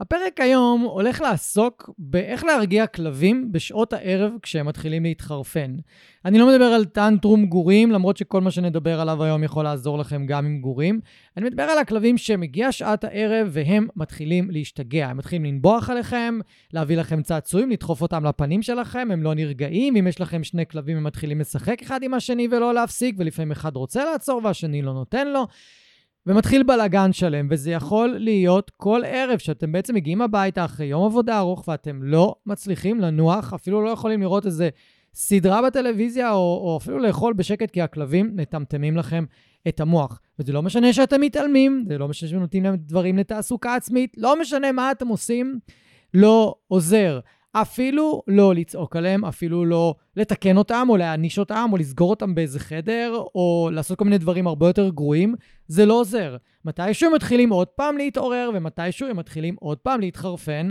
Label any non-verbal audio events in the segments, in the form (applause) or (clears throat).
הפרק היום הולך לעסוק באיך להרגיע כלבים בשעות הערב כשהם מתחילים להתחרפן. אני לא מדבר על טנטרום גורים, למרות שכל מה שנדבר עליו היום יכול לעזור לכם גם עם גורים. אני מדבר על הכלבים שמגיעה שעת הערב והם מתחילים להשתגע. הם מתחילים לנבוח עליכם, להביא לכם צעצועים, לדחוף אותם לפנים שלכם, הם לא נרגעים. אם יש לכם שני כלבים, הם מתחילים לשחק אחד עם השני ולא להפסיק, ולפעמים אחד רוצה לעצור והשני לא נותן לו. ומתחיל בלאגן שלם, וזה יכול להיות כל ערב, שאתם בעצם מגיעים הביתה אחרי יום עבודה ארוך ואתם לא מצליחים לנוח, אפילו לא יכולים לראות איזה סדרה בטלוויזיה, או, או אפילו לאכול בשקט, כי הכלבים מטמטמים לכם את המוח. וזה לא משנה שאתם מתעלמים, זה לא משנה שנותנים להם דברים לתעסוקה עצמית, לא משנה מה אתם עושים, לא עוזר. אפילו לא לצעוק עליהם, אפילו לא לתקן אותם, או להעניש אותם, או לסגור אותם באיזה חדר, או לעשות כל מיני דברים הרבה יותר גרועים, זה לא עוזר. מתישהו הם מתחילים עוד פעם להתעורר, ומתישהו הם מתחילים עוד פעם להתחרפן,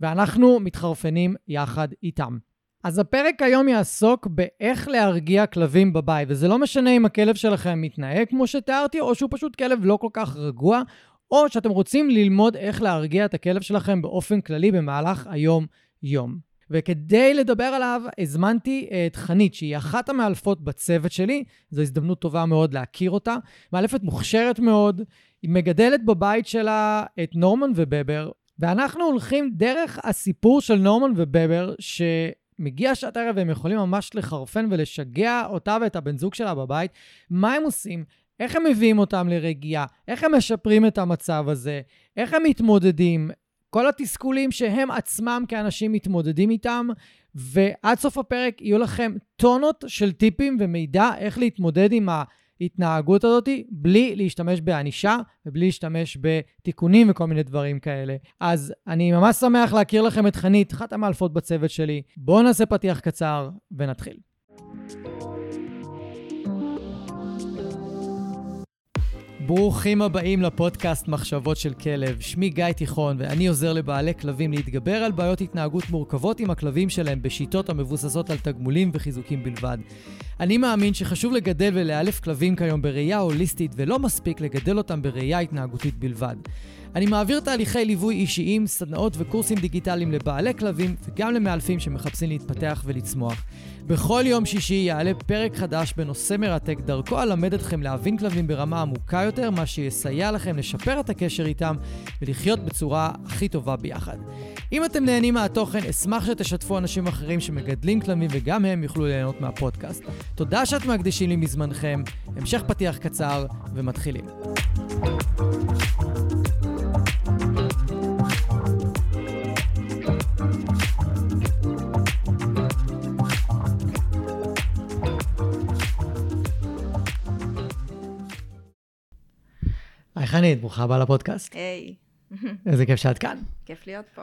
ואנחנו מתחרפנים יחד איתם. אז הפרק היום יעסוק באיך להרגיע כלבים בבית, וזה לא משנה אם הכלב שלכם מתנהג כמו שתיארתי, או שהוא פשוט כלב לא כל כך רגוע, או שאתם רוצים ללמוד איך להרגיע את הכלב שלכם באופן כללי במהלך היום יום. וכדי לדבר עליו, הזמנתי את חנית, שהיא אחת המאלפות בצוות שלי. זו הזדמנות טובה מאוד להכיר אותה. מאלפת מוכשרת מאוד, היא מגדלת בבית שלה את נורמן ובבר, ואנחנו הולכים דרך הסיפור של נורמן ובבר, שמגיע שעת ערב והם יכולים ממש לחרפן ולשגע אותה ואת הבן זוג שלה בבית. מה הם עושים? איך הם מביאים אותם לרגיעה? איך הם משפרים את המצב הזה? איך הם מתמודדים? כל התסכולים שהם עצמם כאנשים מתמודדים איתם, ועד סוף הפרק יהיו לכם טונות של טיפים ומידע איך להתמודד עם ההתנהגות הזאת בלי להשתמש בענישה ובלי להשתמש בתיקונים וכל מיני דברים כאלה. אז אני ממש שמח להכיר לכם את חנית, אחת המאלפות בצוות שלי. בואו נעשה פתיח קצר ונתחיל. ברוכים הבאים לפודקאסט מחשבות של כלב. שמי גיא תיכון, ואני עוזר לבעלי כלבים להתגבר על בעיות התנהגות מורכבות עם הכלבים שלהם בשיטות המבוססות על תגמולים וחיזוקים בלבד. אני מאמין שחשוב לגדל ולאלף כלבים כיום בראייה הוליסטית, ולא מספיק לגדל אותם בראייה התנהגותית בלבד. אני מעביר תהליכי ליווי אישיים, סדנאות וקורסים דיגיטליים לבעלי כלבים וגם למאלפים שמחפשים להתפתח ולצמוח. בכל יום שישי יעלה פרק חדש בנושא מרתק, דרכו אלמד אתכם להבין כלבים ברמה עמוקה יותר, מה שיסייע לכם לשפר את הקשר איתם ולחיות בצורה הכי טובה ביחד. אם אתם נהנים מהתוכן, אשמח שתשתפו אנשים אחרים שמגדלים כלבים וגם הם יוכלו ליהנות מהפודקאסט. תודה שאתם מקדישים לי מזמנכם, המשך פתיח קצר ומתחילים. חנית, ברוכה הבאה לפודקאסט. היי. איזה כיף שאת כאן. כיף להיות פה.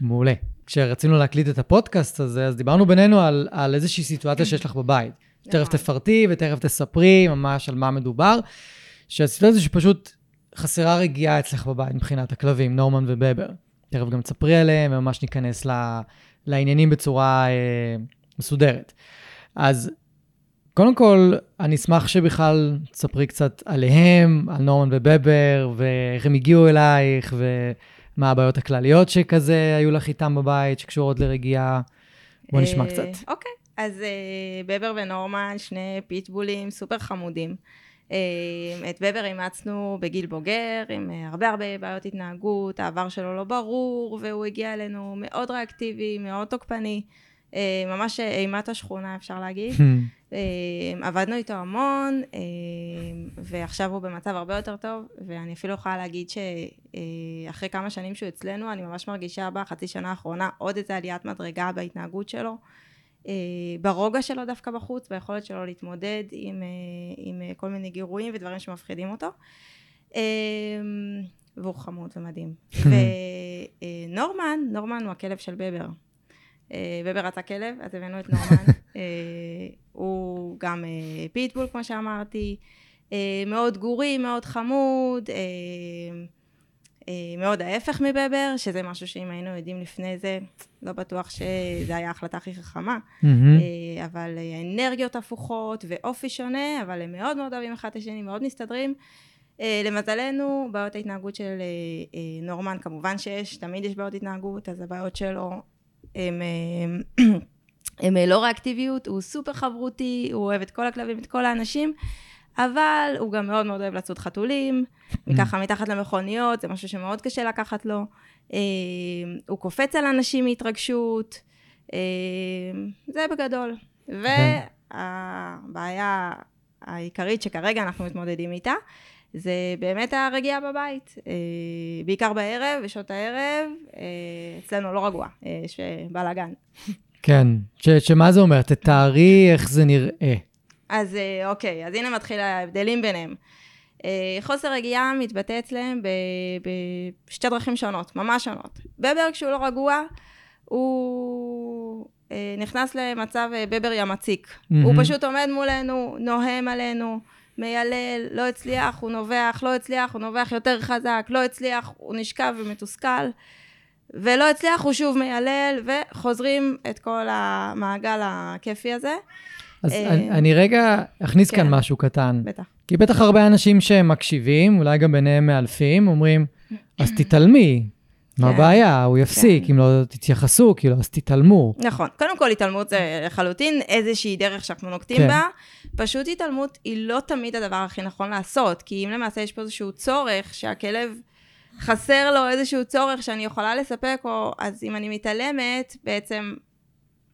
מעולה. כשרצינו להקליט את הפודקאסט הזה, אז דיברנו בינינו על, על איזושהי סיטואציה שיש לך בבית. תכף. תפרטי ותכף תספרי ממש על מה מדובר. שהסיטואציה שפשוט חסרה רגיעה אצלך בבית מבחינת הכלבים, נורמן ובבר. תכף גם תספרי עליהם וממש ניכנס ל, לעניינים בצורה אה, מסודרת. אז קודם כל, אני אשמח שבכלל תספרי קצת עליהם, על נורמן ובבר, ואיך הם הגיעו אלייך, ומה הבעיות הכלליות שכזה היו לך איתם בבית, שקשורות לרגיעה. בוא נשמע אה, קצת. אוקיי, אז אה, בבר ונורמן, שני פיטבולים סופר חמודים. אה, את בבר אימצנו בגיל בוגר, עם הרבה הרבה בעיות התנהגות, העבר שלו לא ברור, והוא הגיע אלינו מאוד ריאקטיבי, מאוד תוקפני. אה, ממש אימת השכונה, אפשר להגיד. (laughs) אה, עבדנו איתו המון, אה, ועכשיו הוא במצב הרבה יותר טוב, ואני אפילו יכולה להגיד שאחרי כמה שנים שהוא אצלנו, אני ממש מרגישה בחצי שנה האחרונה עוד איזה עליית מדרגה בהתנהגות שלו, ברוגע שלו דווקא בחוץ, ביכולת שלו להתמודד עם, עם כל מיני גירויים ודברים שמפחידים אותו. והוא חמוד ומדהים. (laughs) ונורמן, נורמן הוא הכלב של בבר. בבר רצה כלב, אז הבאנו את נורמן. (laughs) הוא גם אה, פיטבול, כמו שאמרתי, אה, מאוד גורי, מאוד חמוד, אה, מאוד ההפך מבבר, שזה משהו שאם היינו יודעים לפני זה, לא בטוח שזה היה ההחלטה הכי חכמה, אבל אנרגיות הפוכות ואופי שונה, אבל הם מאוד מאוד אוהבים אחד את השני, מאוד מסתדרים. אה, למזלנו, בעיות ההתנהגות של אה, אה, נורמן, כמובן שיש, תמיד יש בעיות התנהגות, אז הבעיות שלו הם, אה, (clears throat) הם אה, לא ריאקטיביות, הוא סופר חברותי, הוא אוהב את כל הכלבים, את כל האנשים, אבל הוא גם מאוד מאוד אוהב לצוד חתולים, ככה מתחת למכוניות, זה משהו שמאוד קשה לקחת לו. אה, הוא קופץ על אנשים מהתרגשות, זה בגדול. והבעיה העיקרית שכרגע אנחנו מתמודדים איתה, זה באמת הרגיעה בבית, אה, בעיקר בערב, בשעות הערב, אה, אצלנו לא רגוע, אה, יש בלאגן. כן, ש, שמה זה אומר? תתארי איך זה נראה. אז אוקיי, אז הנה מתחיל ההבדלים ביניהם. חוסר רגיעה מתבטא אצלם בשתי דרכים שונות, ממש שונות. בבר כשהוא לא רגוע, הוא נכנס למצב בבר ימציק. Mm-hmm. הוא פשוט עומד מולנו, נוהם עלינו. מיילל, לא הצליח, הוא נובח, לא הצליח, הוא נובח יותר חזק, לא הצליח, הוא נשכב ומתוסכל, ולא הצליח, הוא שוב מיילל, וחוזרים את כל המעגל הכיפי הזה. אז אה, אני, אני רגע אכניס כן. כאן משהו קטן. בטח. כי בטח הרבה אנשים שמקשיבים, אולי גם ביניהם מאלפים, אומרים, אז תתעלמי, מה כן. הבעיה? הוא יפסיק, כן. אם לא תתייחסו, כאילו, אז תתעלמו. נכון. קודם כל, התעלמות זה לחלוטין איזושהי דרך שאנחנו נוקטים כן. בה. פשוט התעלמות היא לא תמיד הדבר הכי נכון לעשות, כי אם למעשה יש פה איזשהו צורך שהכלב... חסר לו איזשהו צורך שאני יכולה לספק, או אז אם אני מתעלמת, בעצם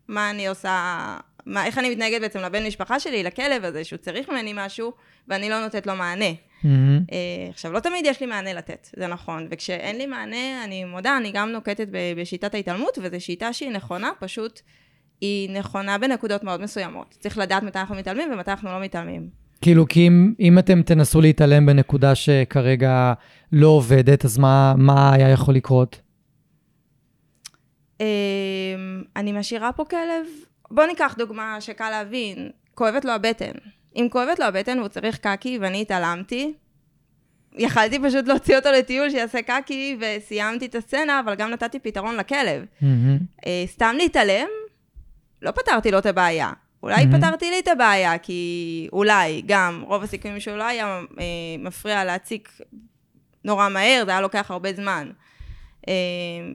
מה אני עושה, מה, איך אני מתנהגת בעצם לבן משפחה שלי, לכלב הזה, שהוא צריך ממני משהו, ואני לא נותנת לו מענה. Mm-hmm. עכשיו, לא תמיד יש לי מענה לתת, זה נכון, וכשאין לי מענה, אני מודה, אני גם נוקטת בשיטת ההתעלמות, וזו שיטה שהיא נכונה, פשוט היא נכונה בנקודות מאוד מסוימות. צריך לדעת מתי אנחנו מתעלמים ומתי אנחנו לא מתעלמים. כאילו, כי אם, אם אתם תנסו להתעלם בנקודה שכרגע לא עובדת, אז מה, מה היה יכול לקרות? אמ, אני משאירה פה כלב, בוא ניקח דוגמה שקל להבין, כואבת לו הבטן. אם כואבת לו הבטן והוא צריך קקי ואני התעלמתי, יכלתי פשוט להוציא אותו לטיול שיעשה קקי וסיימתי את הסצנה, אבל גם נתתי פתרון לכלב. Mm-hmm. סתם להתעלם, לא פתרתי לו את הבעיה. אולי mm-hmm. פתרתי לי את הבעיה, כי אולי גם רוב הסיכויים שהוא לא היה אה, מפריע להציק נורא מהר, זה היה לוקח הרבה זמן. אה,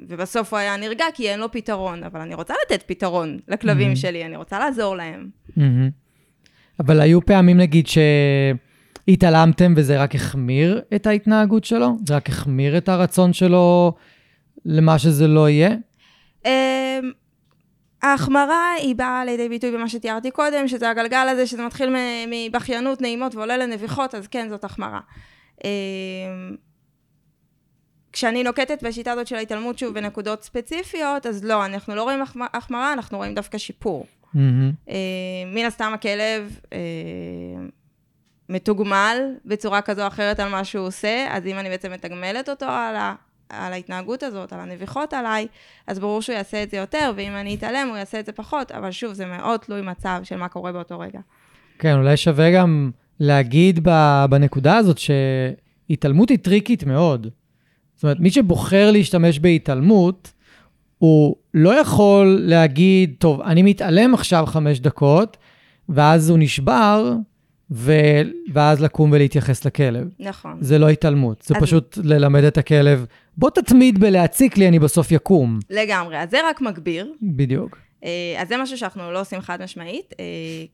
ובסוף הוא היה נרגע כי אין לו פתרון, אבל אני רוצה לתת פתרון לכלבים mm-hmm. שלי, אני רוצה לעזור להם. Mm-hmm. אבל היו פעמים, נגיד, שהתעלמתם וזה רק החמיר את ההתנהגות שלו? זה רק החמיר את הרצון שלו למה שזה לא יהיה? אמ, ההחמרה היא באה לידי ביטוי במה שתיארתי קודם, שזה הגלגל הזה, שזה מתחיל מבכיינות, נעימות ועולה לנביחות, אז כן, זאת החמרה. כשאני נוקטת בשיטה הזאת של ההתעלמות, שוב, בנקודות ספציפיות, אז לא, אנחנו לא רואים החמרה, אנחנו רואים דווקא שיפור. Mm-hmm. מן הסתם הכלב אה, מתוגמל בצורה כזו או אחרת על מה שהוא עושה, אז אם אני בעצם מתגמלת אותו על, ה, על ההתנהגות הזאת, על הנביחות עליי, אז ברור שהוא יעשה את זה יותר, ואם אני אתעלם הוא יעשה את זה פחות, אבל שוב, זה מאוד תלוי מצב של מה קורה באותו רגע. כן, אולי שווה גם להגיד בנקודה הזאת שהתעלמות היא טריקית מאוד. זאת אומרת, מי שבוחר להשתמש בהתעלמות, הוא לא יכול להגיד, טוב, אני מתעלם עכשיו חמש דקות, ואז הוא נשבר, ו... ואז לקום ולהתייחס לכלב. נכון. זה לא התעלמות, זה אז... פשוט ללמד את הכלב, בוא תתמיד בלהציק לי, אני בסוף יקום. לגמרי, אז זה רק מגביר. בדיוק. אה, אז זה משהו שאנחנו לא עושים חד משמעית. אה,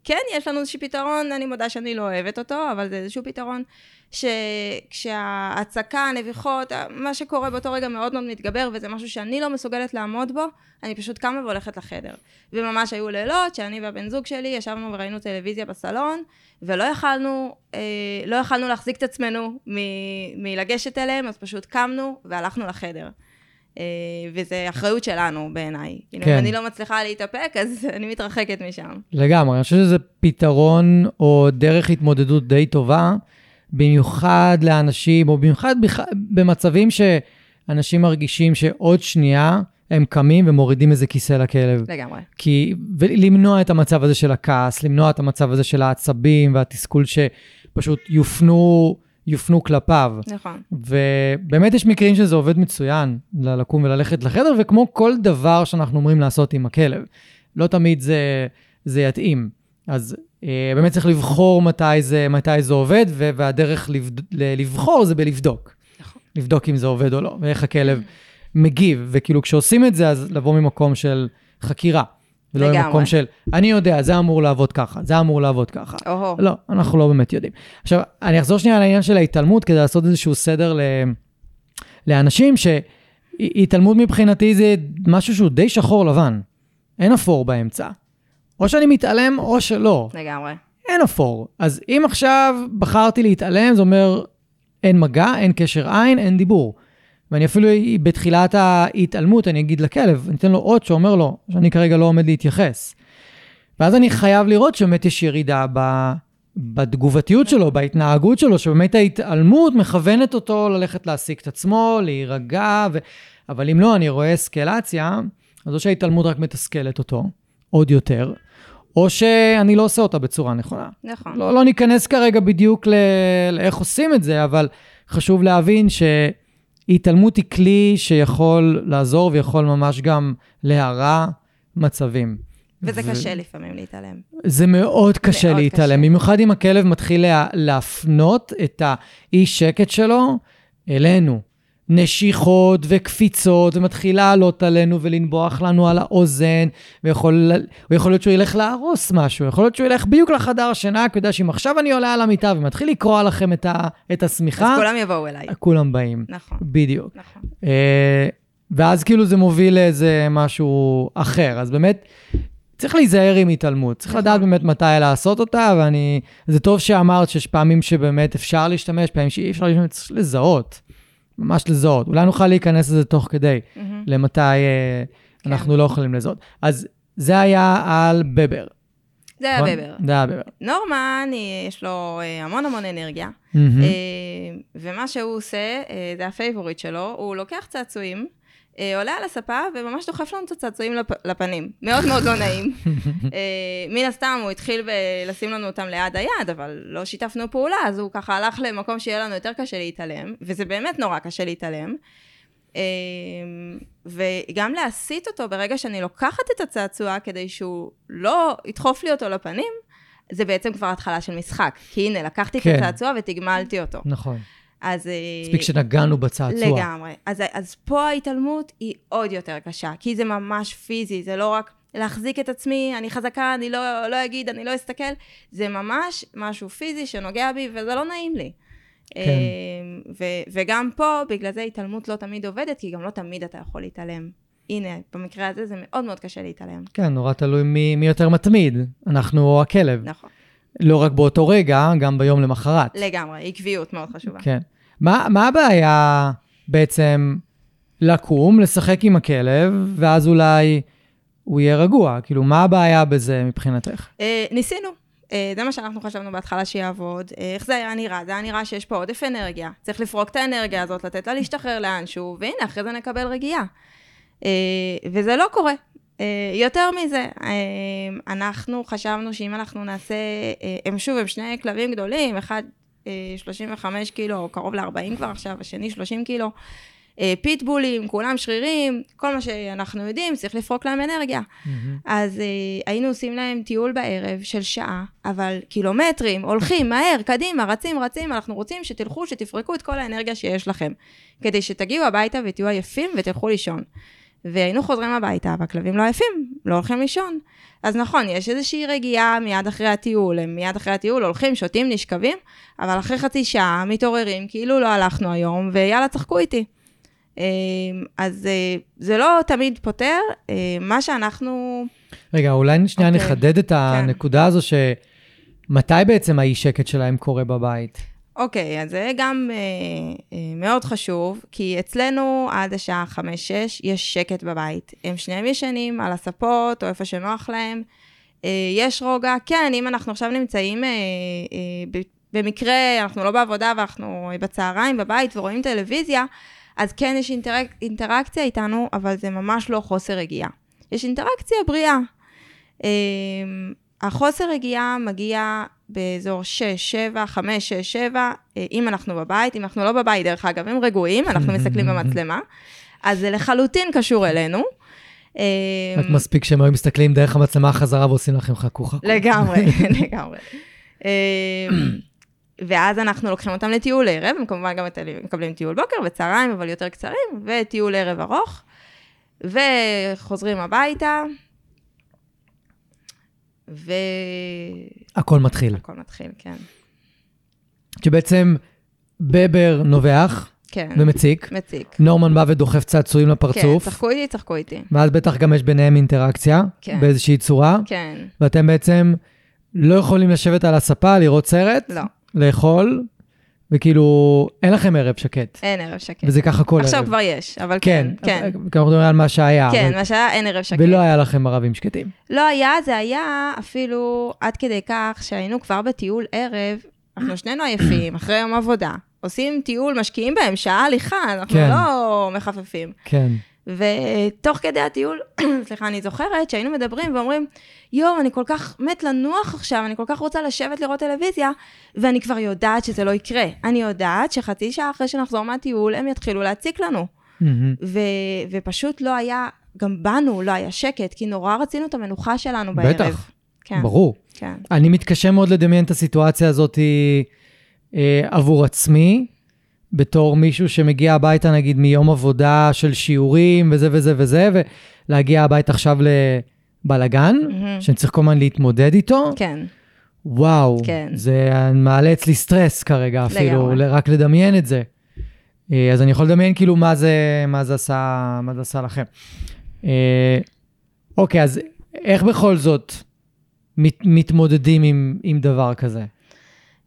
כן, יש לנו איזשהו פתרון, אני מודה שאני לא אוהבת אותו, אבל זה איזשהו פתרון שכשההצקה, הנביחות, מה שקורה באותו רגע מאוד מאוד מתגבר, וזה משהו שאני לא מסוגלת לעמוד בו, אני פשוט קמה והולכת לחדר. וממש היו לילות שאני והבן זוג שלי ישבנו וראינו טלוויזיה בסלון, ולא יכלנו, אה, לא יכלנו להחזיק את עצמנו מלגשת אליהם, אז פשוט קמנו והלכנו לחדר. אה, וזה אחריות שלנו בעיניי. כאילו, כן. אם אני לא מצליחה להתאפק, אז (laughs) אני מתרחקת משם. לגמרי, אני חושב שזה פתרון או דרך התמודדות די טובה, במיוחד לאנשים, או במיוחד במצבים שאנשים מרגישים שעוד שנייה הם קמים ומורידים איזה כיסא לכלב. לגמרי. כי, ולמנוע את המצב הזה של הכעס, למנוע את המצב הזה של העצבים והתסכול שפשוט יופנו יופנו כלפיו. נכון. ובאמת יש מקרים שזה עובד מצוין, לקום וללכת לחדר, וכמו כל דבר שאנחנו אומרים לעשות עם הכלב, לא תמיד זה, זה יתאים. אז אה, באמת צריך לבחור מתי זה, מתי זה עובד, והדרך לבד, לבחור זה בלבדוק. נכון. לבדוק אם זה עובד או לא, ואיך הכלב מגיב. וכאילו כשעושים את זה, אז לבוא ממקום של חקירה. ולא. ממקום של, אני יודע, זה אמור לעבוד ככה, זה אמור לעבוד ככה. או-הו. לא, אנחנו לא באמת יודעים. עכשיו, אני אחזור שנייה לעניין של ההתעלמות, כדי לעשות איזשהו סדר ל... לאנשים, שהתעלמות מבחינתי זה משהו שהוא די שחור לבן. אין אפור באמצע. או שאני מתעלם או שלא. לגמרי. אין אפור. אז אם עכשיו בחרתי להתעלם, זה אומר אין מגע, אין קשר עין, אין דיבור. ואני אפילו בתחילת ההתעלמות, אני אגיד לכלב, אני אתן לו אות שאומר לו שאני כרגע לא עומד להתייחס. ואז אני חייב לראות שבאמת יש ירידה ב... בתגובתיות שלו, בהתנהגות שלו, שבאמת ההתעלמות מכוונת אותו ללכת להעסיק את עצמו, להירגע, ו... אבל אם לא, אני רואה אסקלציה, אז או שההתעלמות רק מתסכלת אותו עוד יותר, או שאני לא עושה אותה בצורה נכונה. נכון. לא, לא ניכנס כרגע בדיוק ל... לאיך עושים את זה, אבל חשוב להבין שהתעלמות היא כלי שיכול לעזור ויכול ממש גם להרע מצבים. וזה ו- קשה לפעמים להתעלם. זה מאוד קשה מאוד להתעלם, קשה. במיוחד אם הכלב מתחיל לה, להפנות את האי שקט שלו אלינו. נשיכות וקפיצות, ומתחיל לעלות עלינו ולנבוח לנו על האוזן, ויכול ויכול להיות שהוא ילך להרוס משהו, יכול להיות שהוא ילך בדיוק לחדר השינה, כי הוא יודע שאם עכשיו אני עולה על המיטה ומתחיל לקרוע לכם את, ה, את השמיכה, אז כולם יבואו אליי. כולם באים. נכון, בדיוק. נכון. אה, ואז כאילו זה מוביל לאיזה משהו אחר. אז באמת, צריך להיזהר עם התעלמות. צריך נכון. לדעת באמת מתי לעשות אותה, ואני... זה טוב שאמרת שיש פעמים שבאמת אפשר להשתמש, פעמים שאי אפשר להשתמש, צריך לזהות. ממש לזהות. אולי נוכל להיכנס לזה תוך כדי, מהמם. למתי אה, כן. אנחנו לא יכולים לזהות. אז זה היה על בבר. זה היה נכון? בבר. זה היה בבר. נורמן, היא- יש לו אה, המון המון אנרגיה. אה, ומה שהוא עושה, אה, זה ה favorite שלו, הוא לוקח צעצועים, אה, עולה על הספה וממש דוחף לנו את הצעצועים לפ- לפנים. מאוד מאוד לא נעים. (laughs) אה, מן הסתם הוא התחיל לשים לנו אותם ליד היד, אבל לא שיתפנו פעולה, אז הוא ככה הלך למקום שיהיה לנו יותר קשה להתעלם, וזה באמת נורא קשה להתעלם. אה, וגם להסיט אותו ברגע שאני לוקחת את הצעצוע כדי שהוא לא ידחוף לי אותו לפנים, זה בעצם כבר התחלה של משחק. כי הנה, לקחתי כן. את הצעצוע ותגמלתי אותו. נכון. אז... אה, מספיק שנגענו בצעצוע. לגמרי. אז, אז פה ההתעלמות היא עוד יותר קשה, כי זה ממש פיזי, זה לא רק להחזיק את עצמי, אני חזקה, אני לא, לא אגיד, אני לא אסתכל, זה ממש משהו פיזי שנוגע בי, וזה לא נעים לי. כן. אה, ו- וגם פה, בגלל זה התעלמות לא תמיד עובדת, כי גם לא תמיד אתה יכול להתעלם. הנה, במקרה הזה זה מאוד מאוד קשה להתעלם. כן, נורא תלוי מי, מי יותר מתמיד, אנחנו או הכלב. נכון. לא רק באותו רגע, גם ביום למחרת. לגמרי, עקביות מאוד חשובה. כן. מה, מה הבעיה בעצם לקום, לשחק עם הכלב, ואז אולי הוא יהיה רגוע? כאילו, מה הבעיה בזה מבחינתך? אה, ניסינו. אה, זה מה שאנחנו חשבנו בהתחלה שיעבוד. אה, איך זה היה נראה? זה היה נראה שיש פה עודף אנרגיה. צריך לפרוק את האנרגיה הזאת, לתת לה להשתחרר לאנשהו, והנה, אחרי זה נקבל רגיעה. וזה לא קורה. אה, יותר מזה, אה, אנחנו חשבנו שאם אנחנו נעשה, אה, הם שוב, הם שני כלבים גדולים, אחד אה, 35 קילו, קרוב ל-40 כבר עכשיו, השני 30 קילו. פיטבולים, כולם שרירים, כל מה שאנחנו יודעים, צריך לפרוק להם אנרגיה. אז אה, היינו עושים להם טיול בערב של שעה, אבל קילומטרים, הולכים מהר, קדימה, רצים, רצים, אנחנו רוצים שתלכו, שתפרקו את כל האנרגיה שיש לכם, כדי שתגיעו הביתה ותהיו עייפים ותלכו לישון. והיינו חוזרים הביתה, והכלבים לא עייפים, לא הולכים לישון. אז נכון, יש איזושהי רגיעה מיד אחרי הטיול, הם מיד אחרי הטיול הולכים, שותים, נשכבים, אבל אחרי חצי שעה מתעוררים, כאילו לא הלכנו היום, ויאללה, צחקו איתי. אה, אז אה, זה לא תמיד פותר, אה, מה שאנחנו... רגע, אולי שנייה אוקיי. נחדד את הנקודה הזו, שמתי בעצם האי שקט שלהם קורה בבית? אוקיי, אז זה גם אה, אה, מאוד חשוב, כי אצלנו עד השעה 5-6 יש שקט בבית. הם שניהם ישנים על הספות או איפה שנוח להם. אה, יש רוגע, כן, אם אנחנו עכשיו נמצאים אה, אה, במקרה, אנחנו לא בעבודה ואנחנו בצהריים בבית ורואים טלוויזיה, אז כן יש אינטרק, אינטראקציה איתנו, אבל זה ממש לא חוסר רגיעה. יש אינטראקציה בריאה. אה, החוסר רגיעה מגיע באזור 6, 7, 5, 6, 7, אה, אם אנחנו בבית, אם אנחנו לא בבית, דרך אגב, הם רגועים, אנחנו מסתכלים במצלמה, אז זה לחלוטין קשור אלינו. אה, רק מספיק שהם היו מסתכלים דרך המצלמה חזרה ועושים לכם חכו חכו. לגמרי, (laughs) לגמרי. אה, ואז אנחנו לוקחים אותם לטיול ערב, הם כמובן גם מקבלים טיול בוקר וצהריים, אבל יותר קצרים, וטיול ערב ארוך, וחוזרים הביתה, ו... הכל מתחיל. הכל מתחיל, כן. שבעצם בבר נובח כן. ומציק, מציק. נורמן בא ודוחף צעצועים כן, לפרצוף, צחקו איתי, צחקו איתי. ואז בטח גם יש ביניהם אינטראקציה כן. באיזושהי צורה, כן, ואתם בעצם לא יכולים לשבת על הספה, לראות סרט, לא, לאכול, וכאילו, אין לכם ערב שקט. אין ערב שקט. וזה ככה כל ערב. עכשיו כבר יש, אבל כן, כן, כן. אנחנו מדברים על מה שהיה. כן, אבל- מה שהיה, אין ערב שקט. ולא היה לכם ערבים שקטים. לא היה, זה היה אפילו עד כדי כך שהיינו כבר בטיול ערב, אנחנו שנינו עייפים, אחרי יום עבודה, עושים טיול, משקיעים בהם שעה הליכה, אנחנו כן. לא מחפפים. כן. ותוך כדי הטיול, (clears throat) סליחה, אני זוכרת שהיינו מדברים ואומרים, יואו, אני כל כך מת לנוח עכשיו, אני כל כך רוצה לשבת לראות טלוויזיה, ואני כבר יודעת שזה לא יקרה. אני יודעת שחצי שעה אחרי שנחזור מהטיול, הם יתחילו להציק לנו. ו- ופשוט לא היה, גם בנו לא היה שקט, כי נורא רצינו את המנוחה שלנו בערב. בטח, כן, ברור. כן. אני מתקשה מאוד לדמיין את הסיטואציה הזאת אה, עבור עצמי, בתור מישהו שמגיע הביתה, נגיד, מיום עבודה של שיעורים וזה וזה וזה, ולהגיע הביתה עכשיו לבלגן, מהמם. שאני צריך כל הזמן להתמודד איתו. כן, וואו, כן. זה מעלה אצלי סטרס כרגע אפילו, לגמרי. רק לדמיין את זה. אה, אז אני יכול לדמיין כאילו מה זה, מה זה, עשה, מה זה עשה לכם. אה, אוקיי, אז איך בכל זאת מת, מתמודדים עם, עם דבר כזה?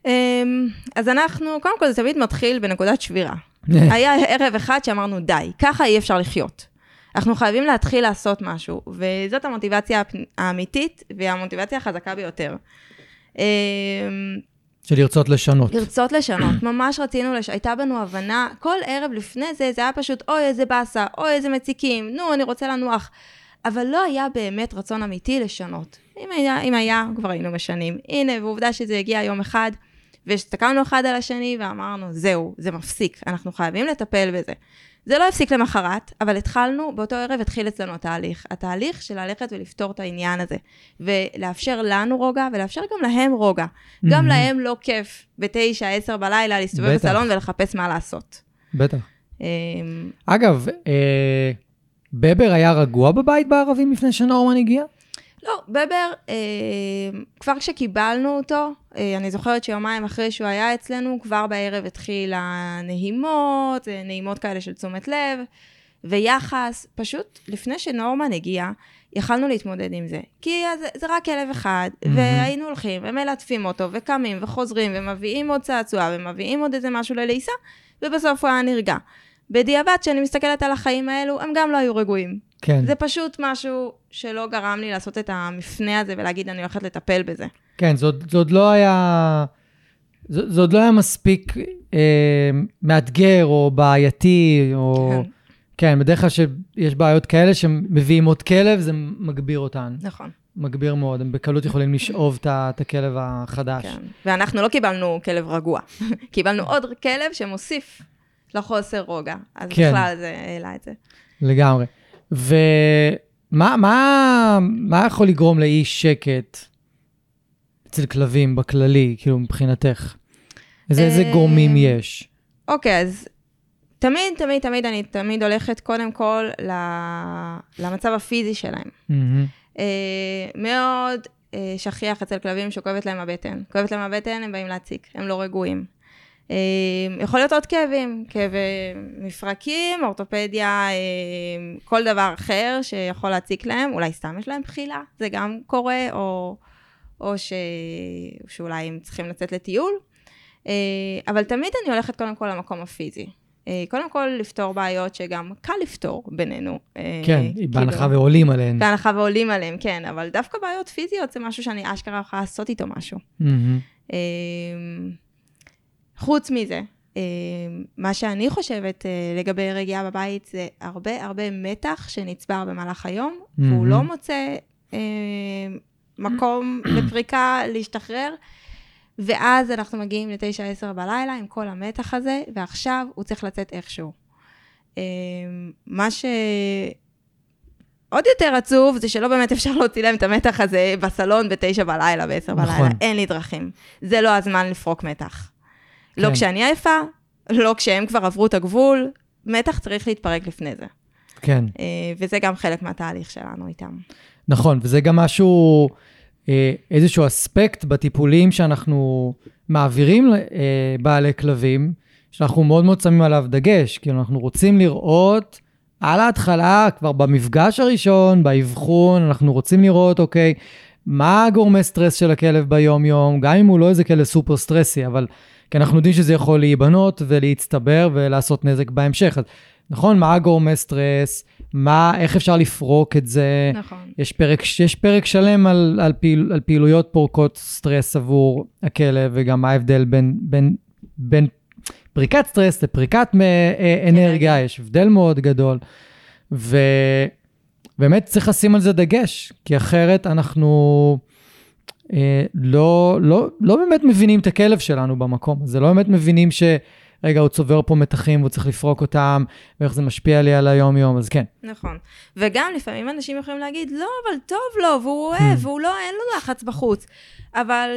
אמ, אז אנחנו, קודם כל זה תמיד מתחיל בנקודת שבירה. (laughs) היה ערב אחד שאמרנו, די, ככה אי אפשר לחיות. אנחנו חייבים להתחיל לעשות משהו, וזאת המוטיבציה האמיתית והמוטיבציה החזקה ביותר. אמ, של לרצות לשנות. לרצות לשנות, (clears throat) ממש רצינו, לש... הייתה בנו הבנה, כל ערב לפני זה, זה היה פשוט, אוי, איזה באסה, אוי, איזה מציקים, נו, אני רוצה לנוח. אבל לא היה באמת רצון אמיתי לשנות. אם היה, אם היה כבר היינו משנים. הנה, ועובדה שזה הגיע יום אחד, והסתכלנו אחד על השני ואמרנו, זהו, זה מפסיק, אנחנו חייבים לטפל בזה. זה לא הפסיק למחרת, אבל התחלנו, באותו ערב התחיל אצלנו התהליך. התהליך של ללכת ולפתור את העניין הזה. ולאפשר לנו רוגע, ולאפשר גם להם רוגע. גם מהמם. להם לא כיף בתשע, עשר בלילה להסתובב בטח. בסלון ולחפש מה לעשות. בטח. אמ, אגב, אה, בבר היה רגוע בבית בערבים לפני שנורמן הגיע? לא, בבר, אה, כבר כשקיבלנו אותו, אה, אני זוכרת שיומיים אחרי שהוא היה אצלנו, כבר בערב התחיל הנהימות, אה, נעימות כאלה של תשומת לב, ויחס. פשוט לפני שנורמן הגיע, יכלנו להתמודד עם זה. כי זה, זה רק כלב אחד, מהמם. והיינו הולכים ומלטפים אותו, וקמים וחוזרים, ומביאים עוד צעצוע, ומביאים עוד איזה משהו לליסה, ובסוף הוא היה נרגע. בדיעבד, כשאני מסתכלת על החיים האלו, הם גם לא היו רגועים. כן. זה פשוט משהו שלא גרם לי לעשות את המפנה הזה ולהגיד, אני הולכת לטפל בזה. כן, זה עוד, לא היה... זה, זה עוד לא היה מספיק אה, מאתגר או בעייתי, או... כן. כן. בדרך כלל שיש בעיות כאלה שמביאים עוד כלב, זה מגביר אותן. נכון, מגביר מאוד, הם בקלות יכולים לשאוב את הכלב החדש. כן. ואנחנו לא קיבלנו כלב רגוע, (laughs) קיבלנו עוד כלב שמוסיף לחוסר רוגע. אז כן. בכלל זה העלה את זה. לגמרי. ומה מה, מה יכול לגרום לאי שקט אצל כלבים בכללי, כאילו מבחינתך? איזה, איזה אה, גורמים יש? אוקיי, אז תמיד, תמיד, תמיד, אני תמיד הולכת קודם כל ל- למצב הפיזי שלהם. אה, מאוד אה, שכיח אצל כלבים שכואבת להם הבטן. כואבת להם הבטן, הם באים להציק, הם לא רגועים. אה, יכול להיות עוד כאבים, כאבי מפרקים, אורתופדיה, אה, כל דבר אחר שיכול להציק להם, אולי סתם יש להם בחילה, זה גם קורה, או, או ש... שאולי הם צריכים לצאת לטיול. אה, אבל תמיד אני הולכת קודם כל למקום הפיזי. אה, קודם כל לפתור בעיות שגם קל לפתור בינינו. אה, כן, כאילו- בהנחה ועולים עליהן. בהנחה ועולים עליהם, כן, אבל דווקא בעיות פיזיות זה משהו שאני אשכרה יכולה לעשות איתו משהו. מהמם. חוץ מזה, אמ, מה שאני חושבת אה, לגבי רגיעה בבית זה הרבה הרבה מתח שנצבר במהלך היום, והוא מהמם. לא מוצא אמ, מקום (clears throat) לפריקה, להשתחרר, ואז אנחנו מגיעים לתשע עשר בלילה עם כל המתח הזה, ועכשיו הוא צריך לצאת איכשהו. מה ש... עוד יותר עצוב זה שלא באמת אפשר להוציא להם את המתח הזה בסלון בתשע בלילה, בעשר נכון. בלילה. אין לי דרכים. זה לא הזמן לפרוק מתח. לא כן. כשאני עייפה, לא כשהם כבר עברו את הגבול, מתח צריך להתפרק לפני זה. כן. אה, וזה גם חלק מהתהליך שלנו איתם. נכון, וזה גם משהו, אה, איזשהו אספקט בטיפולים שאנחנו מעבירים לבעלי כלבים, שאנחנו מאוד מאוד שמים עליו דגש, כי אנחנו רוצים לראות על ההתחלה, כבר במפגש הראשון, באבחון, אנחנו רוצים לראות, אוקיי, מה גורמי סטרס של הכלב ביום-יום, גם אם הוא לא איזה כלב סופר סטרסי, אבל כי אנחנו יודעים שזה יכול להיבנות ולהצטבר ולעשות נזק בהמשך. אז נכון, מה גורמי סטרס, מה, איך אפשר לפרוק את זה, נכון. יש פרק, יש פרק שלם על, על, פעיל, על פעילויות פורקות סטרס עבור הכלב, וגם מה ההבדל בין, בין, בין פריקת סטרס לפריקת אה, אנרגיה, יש הבדל מאוד גדול. ובאמת צריך לשים על זה דגש, כי אחרת אנחנו לא, לא, לא באמת מבינים את הכלב שלנו במקום הזה, לא באמת מבינים ש... רגע, הוא צובר פה מתחים והוא צריך לפרוק אותם, ואיך זה משפיע לי על היום-יום, אז כן. נכון. וגם לפעמים אנשים יכולים להגיד, לא, אבל טוב לו, והוא Hmm. אוהב, והוא לא, אין לו לחץ בחוץ. אבל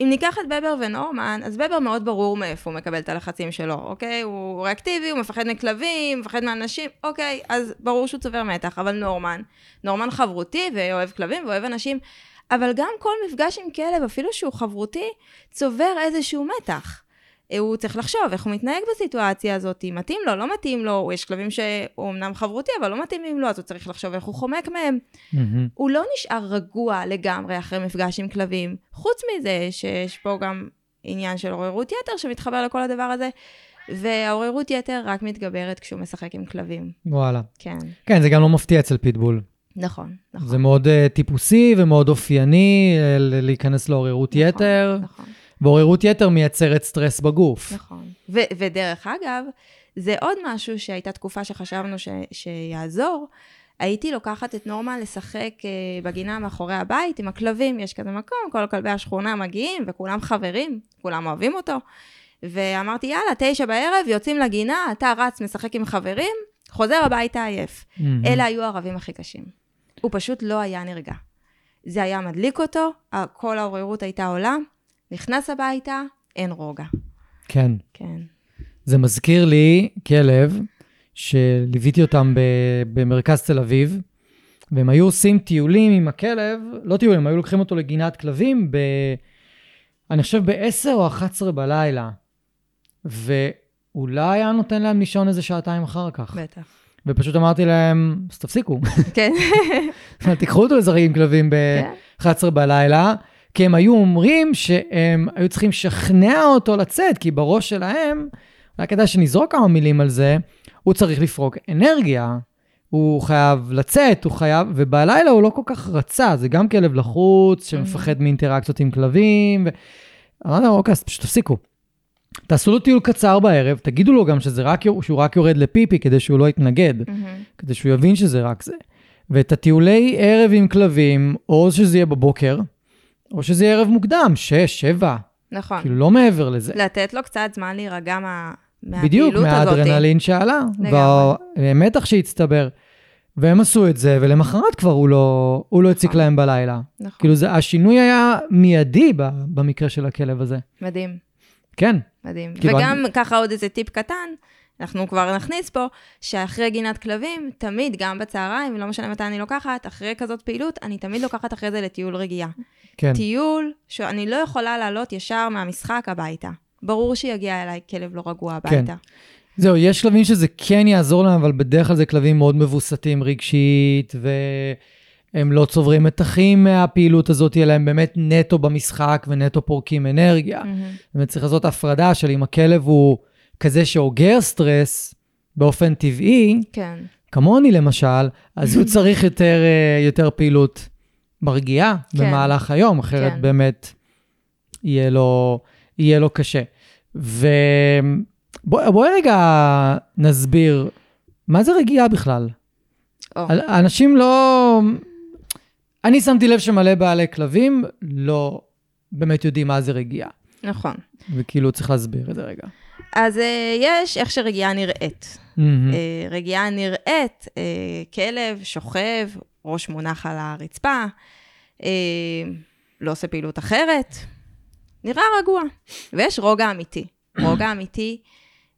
אם ניקח את בבר ונורמן, אז בבר מאוד ברור מאיפה הוא מקבל את הלחצים שלו, אוקיי? הוא ריאקטיבי, הוא מפחד מכלבים, מפחד מאנשים, אוקיי, אז ברור שהוא צובר מתח. אבל נורמן, נורמן חברותי ואוהב כלבים ואוהב אנשים, אבל גם כל מפגש עם כלב, אפילו שהוא חברותי, צובר איזשהו מתח. הוא צריך לחשוב איך הוא מתנהג בסיטואציה הזאת, מתאים לו, לא מתאים לו, יש כלבים שהוא אמנם חברותי, אבל לא מתאימים לו, אז הוא צריך לחשוב איך הוא חומק מהם. מהמם. הוא לא נשאר רגוע לגמרי אחרי מפגש עם כלבים. חוץ מזה שיש פה גם עניין של עוררות יתר שמתחבר לכל הדבר הזה, והעוררות יתר רק מתגברת כשהוא משחק עם כלבים. וואלה. כן, כן, זה גם לא מפתיע אצל פיטבול. נכון, נכון. זה מאוד uh, טיפוסי ומאוד אופייני uh, להיכנס לעוררות נכון, יתר, נכון, ועוררות יתר מייצרת סטרס בגוף. נכון. ו- ודרך אגב, זה עוד משהו שהייתה תקופה שחשבנו ש- שיעזור. הייתי לוקחת את נורמה לשחק אה, בגינה מאחורי הבית עם הכלבים, יש כזה מקום, כל כלבי השכונה מגיעים וכולם חברים, כולם אוהבים אותו. ואמרתי, יאללה, תשע בערב, יוצאים לגינה, אתה רץ, משחק עם חברים, חוזר הביתה עייף. מהמם. אלה היו הערבים הכי קשים. הוא פשוט לא היה נרגע. זה היה מדליק אותו, כל העוררות הייתה עולה, נכנס הביתה, אין רוגע. כן. כן. זה מזכיר לי כלב שליוויתי אותם ב- במרכז תל אביב, והם היו עושים טיולים עם הכלב, לא טיולים, הם היו לוקחים אותו לגינת כלבים ב... אני חושב ב-10 או 11 בלילה, ואולי היה נותן להם לישון איזה שעתיים אחר כך. בטח. ופשוט אמרתי להם, אז תפסיקו, כן. (laughs) (laughs) תיקחו אותו לשחק עם כלבים כן. ב-11 בלילה, כי הם היו אומרים שהם היו צריכים לשכנע אותו לצאת, כי בראש שלהם, אולי כדאי שנזרוק כמה מילים על זה, הוא צריך לפרוק אנרגיה, הוא חייב לצאת, הוא חייב, ובלילה הוא לא כל כך רצה, זה גם כלב לחוץ, שמפחד מאינטראקציות עם כלבים, ו... אמרתי לו, אוקיי, אז פשוט תפסיקו. תעשו לו טיול קצר בערב, תגידו לו גם שזה רק, שהוא רק יורד לפיפי כדי שהוא לא יתנגד. כדי שהוא יבין שזה רק זה. ואת הטיולי ערב עם כלבים, או שזה יהיה בבוקר, או שזה יהיה ערב מוקדם, שש, שבע, נכון. כאילו לא מעבר לזה. לתת לו קצת זמן להירגע מה... בדיוק, מהפעילות הזאת. מהאדרנלין שעלה. והמתח שהצטבר. והם עשו את זה, ולמחרת כבר הוא לא, הוא לא הציק נכון. להם בלילה. נכון. כאילו זה, השינוי היה מיידי ב- במקרה של הכלב הזה. מדהים, כן, מדהים. כאילו, וגם ככה עוד איזה טיפ קטן, אנחנו כבר נכניס פה, שאחרי גינת כלבים, תמיד, גם בצהריים, לא משנה מתי אני לוקחת, אחרי כזאת פעילות, אני תמיד לוקחת אחרי זה לטיול רגיעה. כן. טיול שאני לא יכולה לעלות ישר מהמשחק הביתה. ברור שיגיע אליי כלב לא רגוע כן. הביתה. זהו, יש כלבים שזה כן יעזור להם, אבל בדרך כלל זה כלבים מאוד מבוסתים רגשית, והם לא צוברים מתחים מהפעילות הזאת, אלא הם באמת נטו במשחק ונטו פורקים אנרגיה. מהמם. באמת צריך לעשות הפרדה של אם הכלב הוא כזה שאוגר סטרס באופן טבעי, כן, כמוני למשל, אז הוא צריך יותר, אה, יותר פעילות מרגיעה כן. במהלך היום, אחרת כן. באמת יהיה לו, יהיה לו קשה. ובואי בוא רגע נסביר, מה זה רגיעה בכלל? או, אנשים לא... אני שמתי לב שמלא בעלי כלבים לא באמת יודעים מה זה רגיעה. נכון. וכאילו צריך להסביר את זה רגע. אז אה, יש איך שרגיעה נראית. מהמם. אה, רגיעה נראית, אה, כלב שוכב, ראש מונח על הרצפה, אה, לא עושה פעילות אחרת, נראה רגוע. ויש רוגע אמיתי. רוגע אמיתי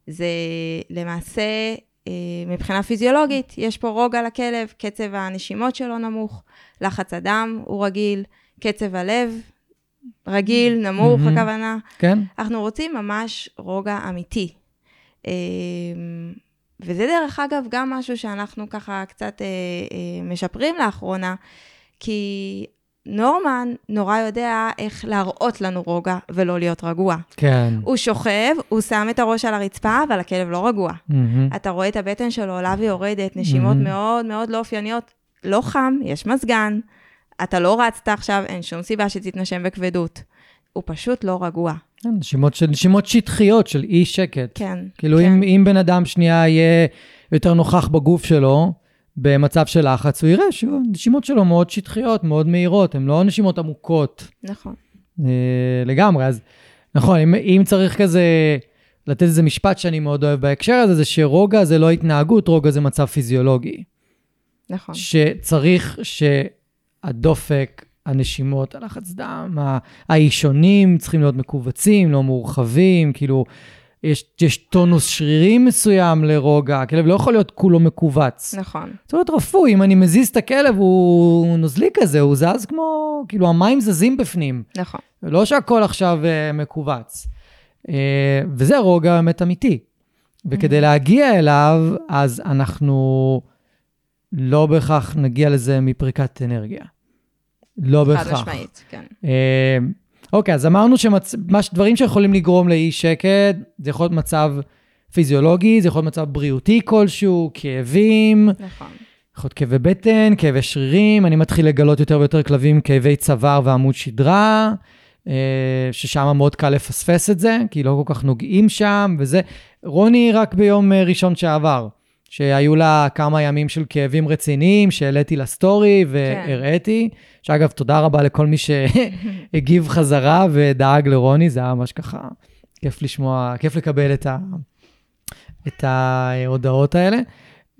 זה למעשה, אה, מבחינה פיזיולוגית, יש פה רוגע לכלב, קצב הנשימות שלו נמוך, לחץ הדם הוא רגיל, קצב הלב רגיל, נמוך מהמם. הכוונה. כן? אנחנו רוצים ממש רוגע אמיתי. אה, וזה דרך אגב גם משהו שאנחנו ככה קצת אה, אה, משפרים לאחרונה, כי נורמן נורא יודע איך להראות לנו רוגע ולא להיות רגוע. כן. הוא שוכב, הוא שם את הראש על הרצפה, אבל הכלב לא רגוע. מהמם. אתה רואה את הבטן שלו עולה ויורדת, נשימות מהמם. מאוד מאוד לא אופייניות. לא חם, יש מזגן, אתה לא רצת עכשיו, אין שום סיבה שתתנשם בכבדות. הוא פשוט לא רגוע. כן, נשימות נשימות שטחיות של אי שקט. כן. כאילו, כן. אם, אם בן אדם שנייה יהיה יותר נוכח בגוף שלו, במצב של לחץ, הוא יראה שהנשימות שלו מאוד שטחיות, מאוד מהירות, הן לא נשימות עמוקות נכון. אה, לגמרי. אז נכון, אם, אם צריך כזה לתת איזה משפט שאני מאוד אוהב בהקשר הזה, זה שרוגע זה לא התנהגות, רוגע זה מצב פיזיולוגי. נכון. שצריך שהדופק, הנשימות, הלחץ דם, האישונים צריכים להיות מכווצים, לא מורחבים, כאילו, יש, יש טונוס שרירים מסוים לרוגע, הכלב לא יכול להיות כולו מכווץ. נכון. צריך להיות רפוי, אם אני מזיז את הכלב, הוא נוזלי כזה, הוא זז כמו, כאילו, המים זזים בפנים. נכון. לא שהכל עכשיו uh, מכווץ. Uh, וזה רוגע באמת אמיתי. וכדי להגיע אליו, אז אנחנו לא בהכרח נגיע לזה מפריקת אנרגיה. לא חד בהכרח. משמעית, כן. אה, אוקיי, אז אמרנו שדברים שיכולים לגרום לאי שקט, זה יכול להיות מצב פיזיולוגי, זה יכול להיות מצב בריאותי כלשהו, כאבים, נכון. יכול להיות כאבי בטן, כאבי שרירים, אני מתחיל לגלות יותר ויותר כלבים כאבי צוואר ועמוד שדרה, אה, ששם מאוד קל לפספס את זה, כי לא כל כך נוגעים שם, וזה. רוני רק ביום אה, ראשון שעבר, שהיו לה כמה ימים של כאבים רציניים, שהעליתי לסטורי והראיתי, שאגב, תודה רבה לכל מי שהגיב (laughs) חזרה ודאג לרוני, זה היה ממש ככה כיף לשמוע, כיף לקבל את, ה, את ההודעות האלה.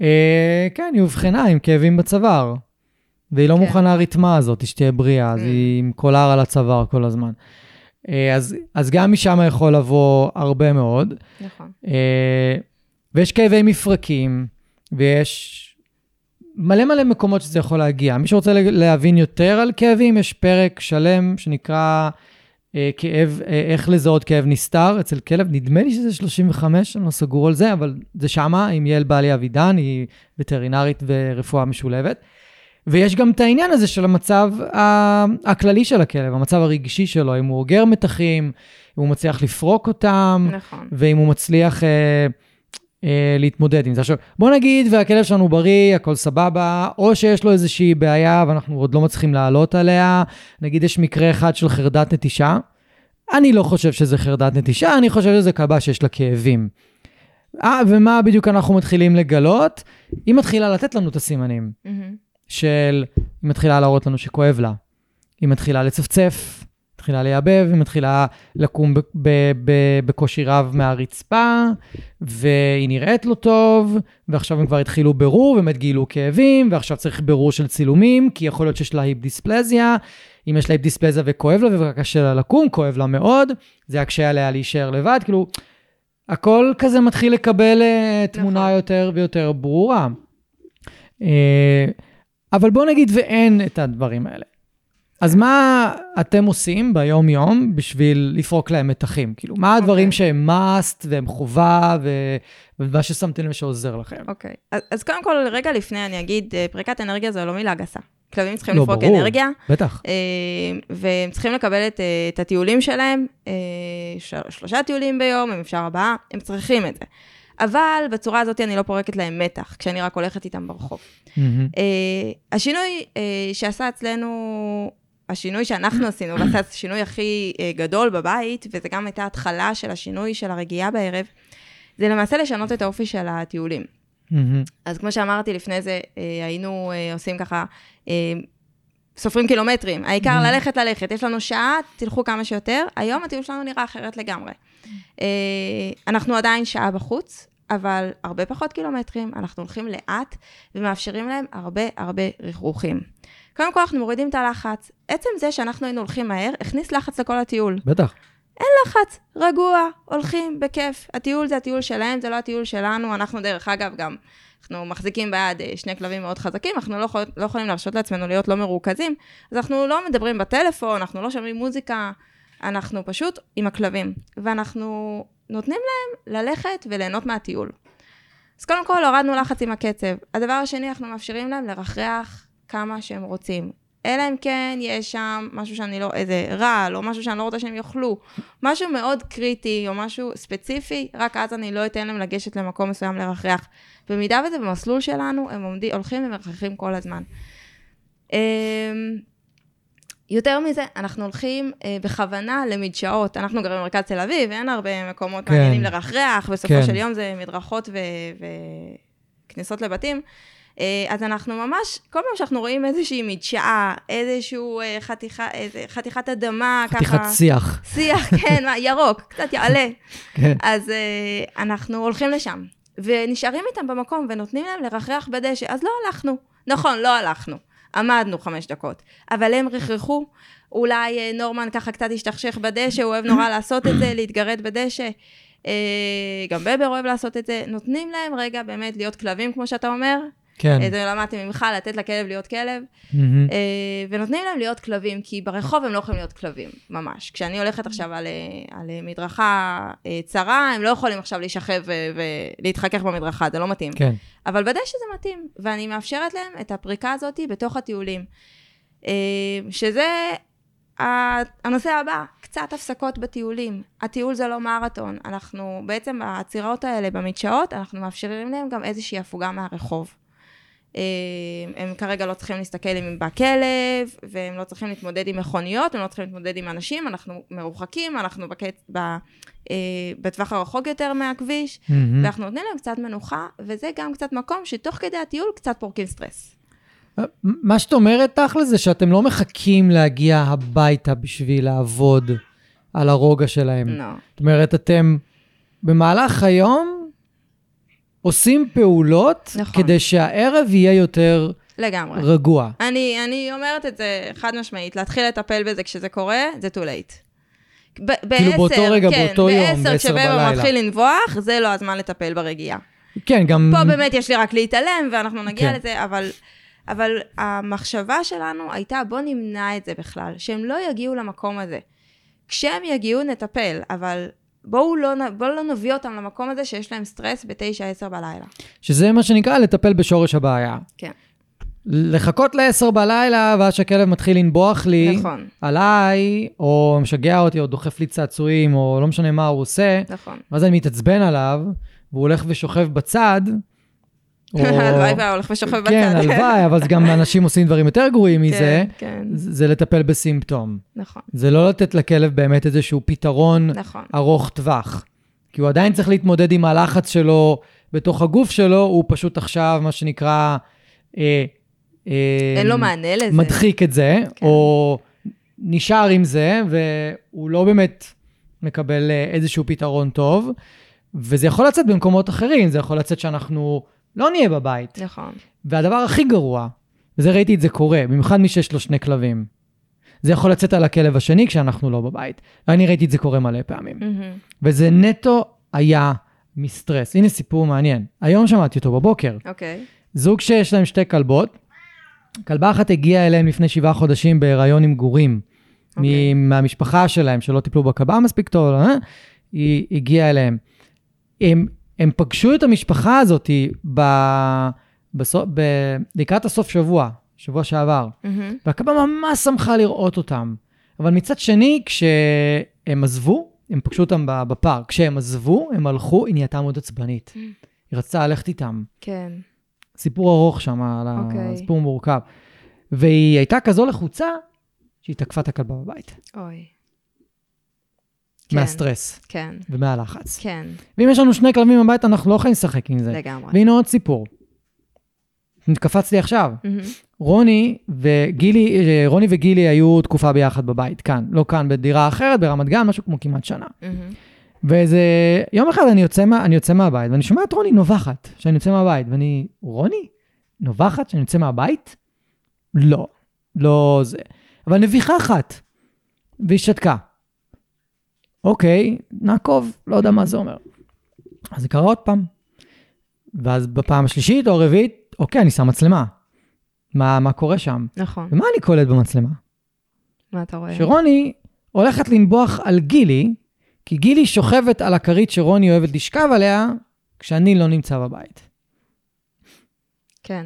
אה, כן, היא אובחנה עם כאבים בצוואר, והיא לא כן. מוכנה הרתמה הזאת, שתהיה בריאה, אז Mm. היא עם קולר על הצוואר כל הזמן. אה, אז, אז גם משם יכול לבוא הרבה מאוד. נכון. אה, ויש כאבי מפרקים, ויש מלא מלא מקומות שזה יכול להגיע. מי שרוצה להבין יותר על כאבים, יש פרק שלם שנקרא אה, כאב, אה, איך לזהות כאב נסתר אצל כלב. נדמה לי שזה 35, אני לא סגור על זה, אבל זה שמה, עם יעל בעלי אבידן, היא וטרינרית ורפואה משולבת. ויש גם את העניין הזה של המצב הכללי של הכלב, המצב הרגשי שלו, אם הוא אוגר מתחים, אם הוא מצליח לפרוק אותם, נכון. ואם הוא מצליח אה, אה, להתמודד עם זה. עכשיו, בוא נגיד והכלב שלנו בריא, הכל סבבה, או שיש לו איזושהי בעיה ואנחנו עוד לא מצליחים לעלות עליה, נגיד יש מקרה אחד של חרדת נטישה, אני לא חושב שזה חרדת נטישה, אני חושב שזה כלבה שיש לה כאבים. אה, ומה בדיוק אנחנו מתחילים לגלות? היא מתחילה לתת לנו את הסימנים. מהמם. של, היא מתחילה להראות לנו שכואב לה. היא מתחילה לצפצף, מתחילה לייבב, היא מתחילה לקום ב- ב- ב- בקושי רב מהרצפה, והיא נראית לא טוב, ועכשיו הם כבר התחילו בירור, באמת גילו כאבים, ועכשיו צריך בירור של צילומים, כי יכול להיות שיש לה היפ דיספלזיה. אם יש לה היפ דיספלזיה וכואב לה וקשה לה לקום, כואב לה מאוד, זה יקשה עליה להישאר לבד, כאילו, הכל כזה מתחיל לקבל אה, תמונה נכון. יותר ויותר ברורה. אה, אבל בוא נגיד ואין את הדברים האלה. אז מה אתם עושים ביום-יום בשביל לפרוק להם מתחים? כאילו, מה הדברים אוקיי. שהם must והם חובה ו... ומה ששמתם לב שעוזר לכם? אוקיי. אז, אז קודם כל, רגע לפני אני אגיד, אה, פריקת אנרגיה זו לא מילה גסה. כלבים צריכים לא, לפרוק ברור. אנרגיה, בטח. אה, והם צריכים לקבל את, אה, את הטיולים שלהם, שלושה טיולים ביום, אם אפשר ארבעה, הם צריכים את זה. אבל בצורה הזאת אני לא פורקת להם מתח, כשאני רק הולכת איתם ברחוב. אה, השינוי שעשה אצלנו, השינוי שאנחנו עשינו, ועשה השינוי הכי אה, גדול בבית, וזה גם הייתה התחלה של השינוי של הרגיעה בערב, זה למעשה לשנות את האופי של הטיולים. אז כמו שאמרתי לפני זה, אה, היינו אה, עושים ככה סופרים קילומטרים, העיקר. ללכת ללכת, יש לנו שעה, תלכו כמה שיותר, היום הטיול שלנו נראה אחרת לגמרי. אנחנו עדיין שעה בחוץ, אבל הרבה פחות קילומטרים, אנחנו הולכים לאט ומאפשרים להם הרבה הרבה רכרוכים. קודם כל אנחנו מורידים את הלחץ. עצם זה שאנחנו היינו הולכים מהר, הכניס לחץ לכל הטיול. בטח. לחץ, רגוע, הולכים, בכיף. הטיול זה הטיול שלהם, זה לא הטיול שלנו. אנחנו, דרך אגב, גם, אנחנו מחזיקים ביד אה, שני כלבים מאוד חזקים, אנחנו לא, יכול, לא יכולים להרשות לעצמנו להיות לא מרוכזים, אז אנחנו לא מדברים בטלפון, אנחנו לא שומעים מוזיקה, אנחנו פשוט עם הכלבים. ואנחנו נותנים להם ללכת וליהנות מהטיול. אז קודם כל, הורדנו לחץ עם הקצב. הדבר השני, אנחנו מאפשרים להם לרחרח כמה שהם רוצים. אלא אם כן יש שם משהו שאני לא, איזה רעל, או משהו שאני לא רוצה שהם יאכלו, משהו מאוד קריטי, או משהו ספציפי, רק אז אני לא אתן להם לגשת למקום מסוים לרחרח. במידה וזה במסלול שלנו, הם עומדים, הולכים ומרחחים כל הזמן. אמ, יותר מזה, אנחנו הולכים אה, בכוונה למדשאות. אנחנו גרים במרכז תל אביב, אין הרבה מקומות כן. מעניינים לרחרח, בסופו כן. של יום זה מדרכות וכניסות לבתים. אה, אז אנחנו ממש, כל פעם שאנחנו רואים איזושהי מדשאה, איזשהו אה, חתיכה, איזה, חתיכת אדמה, חתיכת ככה... שיח. שיח, כן, מה, ירוק, קצת יעלה. (laughs) כן. אז uh, אנחנו הולכים לשם, ונשארים איתם במקום, ונותנים להם לרחרח בדשא. אז לא הלכנו. נכון, לא הלכנו. עמדנו חמש דקות. אבל הם רכרחו. אולי אה, נורמן ככה קצת השתכשך בדשא, הוא אוהב נורא (coughs) לעשות את זה, להתגרד בדשא. אה, גם בבר אוהב לעשות את זה. נותנים להם רגע באמת להיות כלבים, כמו שאתה אומר. כן. אה, זה למדתי ממך, לתת לכלב להיות כלב. אה, ונותנים להם להיות כלבים, כי ברחוב הם לא יכולים להיות כלבים, ממש. כשאני הולכת עכשיו על, אה, על מדרכה צרה, הם לא יכולים עכשיו להישכב ולהתחכך במדרכה, זה לא מתאים. כן. אבל בדשא זה מתאים, ואני מאפשרת להם את הפריקה הזאת בתוך הטיולים. שזה הנושא הבא, קצת הפסקות בטיולים. הטיול זה לא מרתון, אנחנו בעצם העצירות האלה במדשאות, אנחנו מאפשרים להם גם איזושהי הפוגה מהרחוב. אה, הם כרגע לא צריכים להסתכל אם הם בא כלב, והם לא צריכים להתמודד עם מכוניות, הם לא צריכים להתמודד עם אנשים, אנחנו מרוחקים, אנחנו בקט... ב... אה, בטווח הרחוק יותר מהכביש, מהמם. ואנחנו נותנים להם קצת מנוחה, וזה גם קצת מקום שתוך כדי הטיול קצת פורקים סטרס. מה שאת אומרת, תכל'ס, זה שאתם לא מחכים להגיע הביתה בשביל לעבוד על הרוגע שלהם. לא. זאת אומרת, אתם במהלך היום עושים פעולות נכון. כדי שהערב יהיה יותר לגמרי. רגוע. אני, אני אומרת את זה חד משמעית, להתחיל לטפל בזה כשזה קורה, זה too late. ב- בעשר, כאילו באותו רגע, כן, באותו יום, בעשר, בעשר כשבבר בלילה. מתחיל לנבוח, זה לא הזמן לטפל ברגיעה. כן, גם... פה באמת יש לי רק להתעלם, ואנחנו נגיע כן. לזה, אבל, אבל המחשבה שלנו הייתה, בוא נמנע את זה בכלל, שהם לא יגיעו למקום הזה. כשהם יגיעו, נטפל, אבל בואו לא, בואו לא נביא אותם למקום הזה שיש להם סטרס ב-9-10 בלילה. שזה מה שנקרא לטפל בשורש הבעיה. כן. לחכות ל-10 בלילה, ואז שהכלב מתחיל לנבוח לי נכון, עליי, או משגע אותי, או דוחף לי צעצועים, או לא משנה מה הוא עושה, נכון. ואז אני מתעצבן עליו, והוא הולך ושוכב בצד. (laughs) הלוואי והיה הולך ושוכב בצד. כן, הלוואי, אבל גם אנשים עושים דברים יותר גרועים מזה. כן, כן, זה זה לטפל בסימפטום. נכון, זה לא לתת לכלב באמת איזשהו פתרון נכון. ארוך טווח. כי הוא עדיין צריך להתמודד עם הלחץ שלו בתוך הגוף שלו, הוא פשוט עכשיו, מה שנקרא, אה, אה, אין לו מענה לזה. מדחיק את זה, כן. או נשאר עם זה, והוא לא באמת מקבל אה, איזשהו פתרון טוב. וזה יכול לצאת במקומות אחרים, זה יכול לצאת שאנחנו לא נהיה בבית. נכון, והדבר הכי גרוע, וזה ראיתי את זה קורה, במיוחד מי שיש לו שני כלבים. זה יכול לצאת על הכלב השני כשאנחנו לא בבית. ואני ראיתי את זה קורה מלא פעמים. מהמם. וזה נטו היה מסטרס. הנה סיפור מעניין. היום שמעתי אותו בבוקר. אוקיי, זוג שיש להם שתי כלבות, כלבה אחת הגיעה אליהם לפני שבעה חודשים בהיריון עם גורים. אוקיי. מ- מהמשפחה שלהם, שלא טיפלו בכלבה מספיק טוב, אה? היא הגיעה אליהם. הם, הם פגשו את המשפחה הזאת ב, בסוף, ב, לקראת הסוף שבוע, שבוע שעבר, מהמם. והכלבה ממש שמחה לראות אותם. אבל מצד שני, כשהם עזבו, הם פגשו אותם בפארק. כשהם עזבו, הם הלכו, היא נהייתה מאוד עצבנית. היא רצתה ללכת איתם. כן, סיפור ארוך שם, על אוקיי. הסיפור מורכב. והיא הייתה כזו לחוצה, שהיא תקפה את הכלבה בבית. אוי. כן, מהסטרס כן, ומהלחץ. כן, ואם יש לנו שני כלבים בבית, אנחנו לא יכולים לשחק עם זה. לגמרי. והנה עוד סיפור. קפץ לי עכשיו. מהמם. רוני וגילי, אה, רוני וגילי היו תקופה ביחד בבית, כאן. לא כאן, בדירה אחרת, ברמת גן, משהו כמו כמעט שנה. מהמם. ואיזה, יום אחד אני יוצא, מה, אני יוצא מהבית, ואני שומע את רוני נובחת, שאני יוצא מהבית, ואני, רוני? נובחת שאני יוצא מהבית? לא, לא זה. אבל נביחה אחת. והיא שתקה. אוקיי, נעקוב, לא יודע מה זה אומר. אז זה קרה עוד פעם. ואז בפעם השלישית או הרביעית, אוקיי, אני שם מצלמה. מה, מה קורה שם? נכון. ומה אני קולט במצלמה? מה אתה רואה? שרוני הולכת לנבוח על גילי, כי גילי שוכבת על הכרית שרוני אוהבת לשכב עליה, כשאני לא נמצא בבית. כן.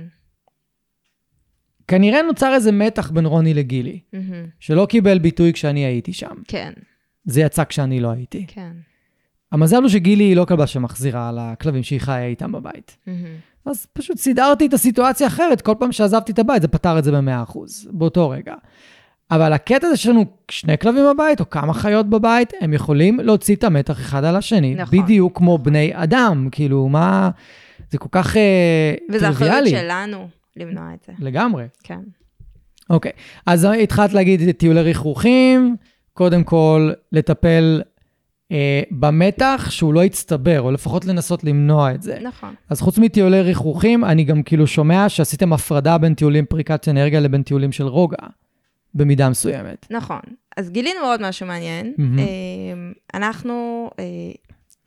כנראה נוצר איזה מתח בין רוני לגילי, מהמם. שלא קיבל ביטוי כשאני הייתי שם. כן, זה יצא כשאני לא הייתי. כן. המזל הוא שגילי היא לא כלבה שמחזירה על הכלבים שהיא חיה איתם בבית. מהמם. אז פשוט סידרתי את הסיטואציה אחרת, כל פעם שעזבתי את הבית זה פתר את זה ב-100%, באותו רגע. אבל הקטע זה שיש לנו שני כלבים בבית, או כמה חיות בבית, הם יכולים להוציא את המתח אחד על השני, נכון. בדיוק כמו בני אדם, כאילו, מה... זה כל כך אה, וזה אחריות טריוויאלי. שלנו למנוע את זה. לגמרי. כן. אוקיי, אז התחלת להגיד טיולי ריחוכים, קודם כל לטפל אה, במתח שהוא לא יצטבר, או לפחות לנסות למנוע את זה. נכון. אז חוץ מטיולי ריחוכים, אני גם כאילו שומע שעשיתם הפרדה בין טיולים פריקת אנרגיה לבין טיולים של רוגע, במידה מסוימת. נכון. אז גילינו עוד משהו מעניין. מהמם. אה, אנחנו אה,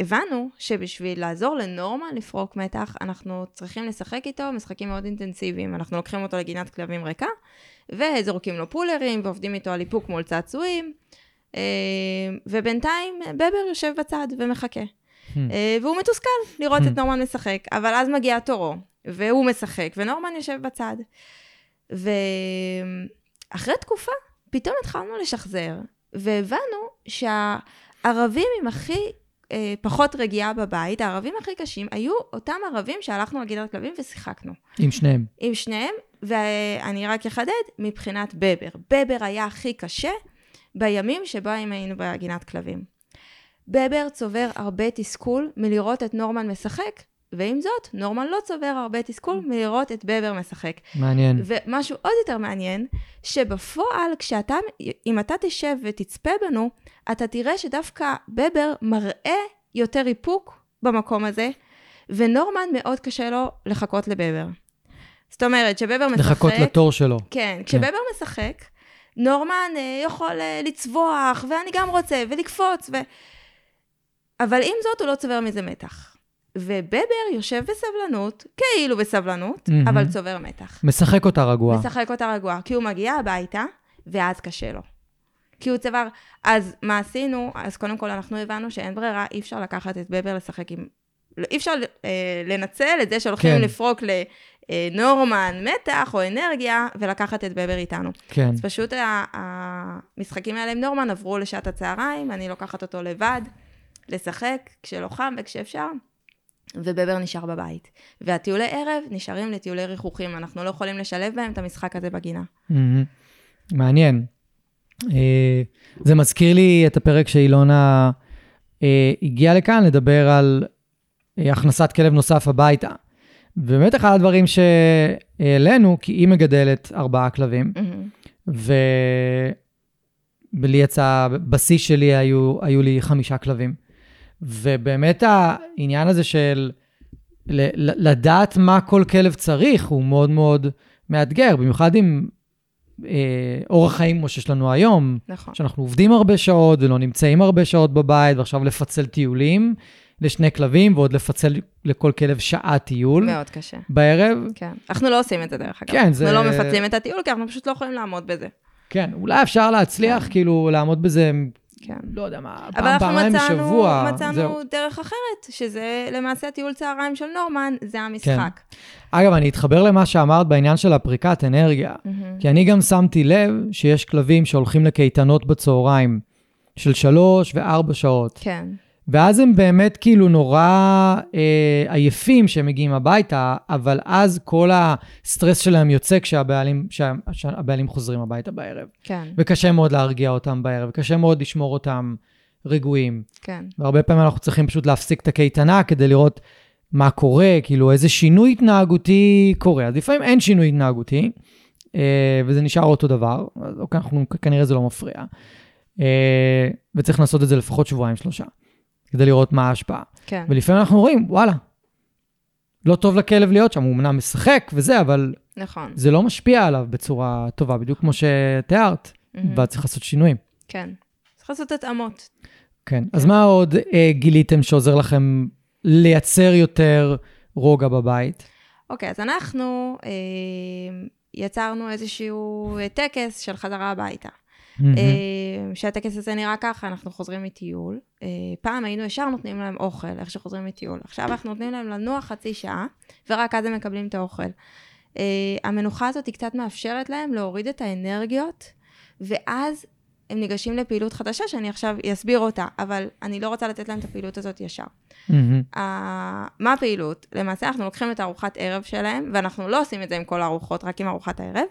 הבנו שבשביל לעזור לנורמה לפרוק מתח, אנחנו צריכים לשחק איתו משחקים מאוד אינטנסיביים. אנחנו לוקחים אותו לגינת כלבים ריקה, וזורקים לו פולרים, ועובדים איתו על איפוק מול צעצועים, אה, ובינתיים בבר יושב בצד ומחכה. Hmm. אה, והוא מתוסכל לראות Hmm. את נורמן משחק, אבל אז מגיע תורו, והוא משחק, ונורמן יושב בצד. ואחרי תקופה, פתאום התחלנו לשחזר, והבנו שהערבים עם הכי אה, פחות רגיעה בבית, הערבים הכי קשים, היו אותם ערבים שהלכנו לגינת כלבים ושיחקנו. עם שניהם. עם שניהם, ואני רק אחדד, מבחינת בבר. בבר היה הכי קשה בימים שבהם היינו בגינת כלבים. בבר צובר הרבה תסכול מלראות את נורמן משחק, ועם זאת, נורמן לא צובר הרבה תסכול מלראות את בבר משחק. מעניין. ומשהו עוד יותר מעניין, שבפועל, כשאתה, אם אתה תשב ותצפה בנו, אתה תראה שדווקא בבר מראה יותר איפוק במקום הזה, ונורמן מאוד קשה לו לחכות לבבר. זאת אומרת, שבבר משחק... לחכות לתור שלו. כן, כשבבר משחק, נורמן אה, יכול אה, לצווח, ואני גם רוצה, ולקפוץ, ו... אבל עם זאת, הוא לא צובר מזה מתח. ובבר יושב בסבלנות, כאילו בסבלנות, מהמם. אבל צובר מתח. משחק אותה רגועה. משחק אותה רגועה, כי הוא מגיע הביתה, ואז קשה לו. כי הוא צבר... אז מה עשינו? אז קודם כל אנחנו הבנו שאין ברירה, אי אפשר לקחת את בבר לשחק עם... לא, אי אפשר אה, לנצל את זה שהולכים כן. כן. לפרוק לנורמן מתח או אנרגיה, ולקחת את בבר איתנו. כן. אז פשוט המשחקים האלה עם נורמן עברו לשעת הצהריים, אני לוקחת אותו לבד, לשחק כשלא חם וכשאפשר, ובבר נשאר בבית. והטיולי ערב נשארים לטיולי ריחוכים, אנחנו לא יכולים לשלב בהם את המשחק הזה בגינה. מעניין. אה, זה מזכיר לי את הפרק שאילונה אה, הגיעה לכאן לדבר על אה, הכנסת כלב נוסף הביתה. ובאמת אחד הדברים שהעלינו, כי היא מגדלת ארבעה כלבים, מהמם. ולי יצא, בשיא שלי היו, היו לי חמישה כלבים. ובאמת העניין הזה של לדעת מה כל כלב צריך הוא מאוד מאוד מאתגר, במיוחד עם אה, אורח חיים כמו שיש לנו היום, נכון. שאנחנו עובדים הרבה שעות ולא נמצאים הרבה שעות בבית, ועכשיו לפצל טיולים לשני כלבים, ועוד לפצל לכל כלב שעה טיול מאוד קשה. בערב. כן. אנחנו לא עושים את זה דרך אגב. כן, זה- אנחנו לא מפצלים את הטיול, כי אנחנו פשוט לא יכולים לעמוד בזה. כן, אולי אפשר להצליח כאילו לעמוד בזה, כן. לא יודע מה, אבל פעם, אנחנו פעמיים מצאנו, בשבוע. מצאנו זהו. דרך אחרת, שזה למעשה טיול צהריים של נורמן, זה המשחק. אגב, אני אתחבר למה שאמרת בעניין של הפריקת אנרגיה. מהמם. כי אני גם שמתי לב שיש כלבים שהולכים לקייטנות בצהריים של שלוש וארבע שעות, כן. ואז הם באמת כאילו נורא אה, עייפים כשהם מגיעים הביתה, אבל אז כל הסטרס שלהם יוצא כשהבעלים, שה- שהבעלים חוזרים הביתה בערב. כן, וקשה מאוד להרגיע אותם בערב, קשה מאוד לשמור אותם רגועים. כן. והרבה פעמים אנחנו צריכים פשוט להפסיק את הקייטנה כדי לראות מה קורה, כאילו איזה שינוי התנהגותי קורה. אז לפעמים אין שינוי התנהגותי, אה, וזה נשאר אותו דבר, אז אוקיי, אנחנו, כנראה זה לא מפריע. אה, וצריך לעשות את זה לפחות שבועיים, שלושה, כדי לראות מה ההשפעה. כן. ולפעמים אנחנו רואים, וואלה, לא טוב לכלב להיות שם, הוא אמנם משחק וזה, אבל נכון. זה לא משפיע עליו בצורה טובה, בדיוק כמו שתיארת, מהמם. ואת צריך לעשות שינויים. כן. צריך לעשות התאמות. כן. אז מה עוד אה, גיליתם שעוזר לכם לייצר יותר רוגע בבית? אוקיי, אז אנחנו אה, יצרנו איזשהו טקס של חזרה הביתה. אה, שהטקס הזה נראה ככה, אנחנו חוזרים מטיול. אה, פעם היינו ישר נותנים להם אוכל, איך שחוזרים מטיול. עכשיו אנחנו נותנים להם לנוח חצי שעה, ורק אז הם מקבלים את האוכל. אה, המנוחה הזאת היא קצת מאפשרת להם להוריד את האנרגיות, ואז הם ניגשים לפעילות חדשה שאני עכשיו אסביר אותה, אבל אני לא רוצה לתת להם את הפעילות הזאת ישר. מה הפעילות? למעשה אנחנו לוקחים את הארוחת ערב שלהם, ואנחנו לא עושים את זה עם כל הארוחות, רק עם ארוחת הערב,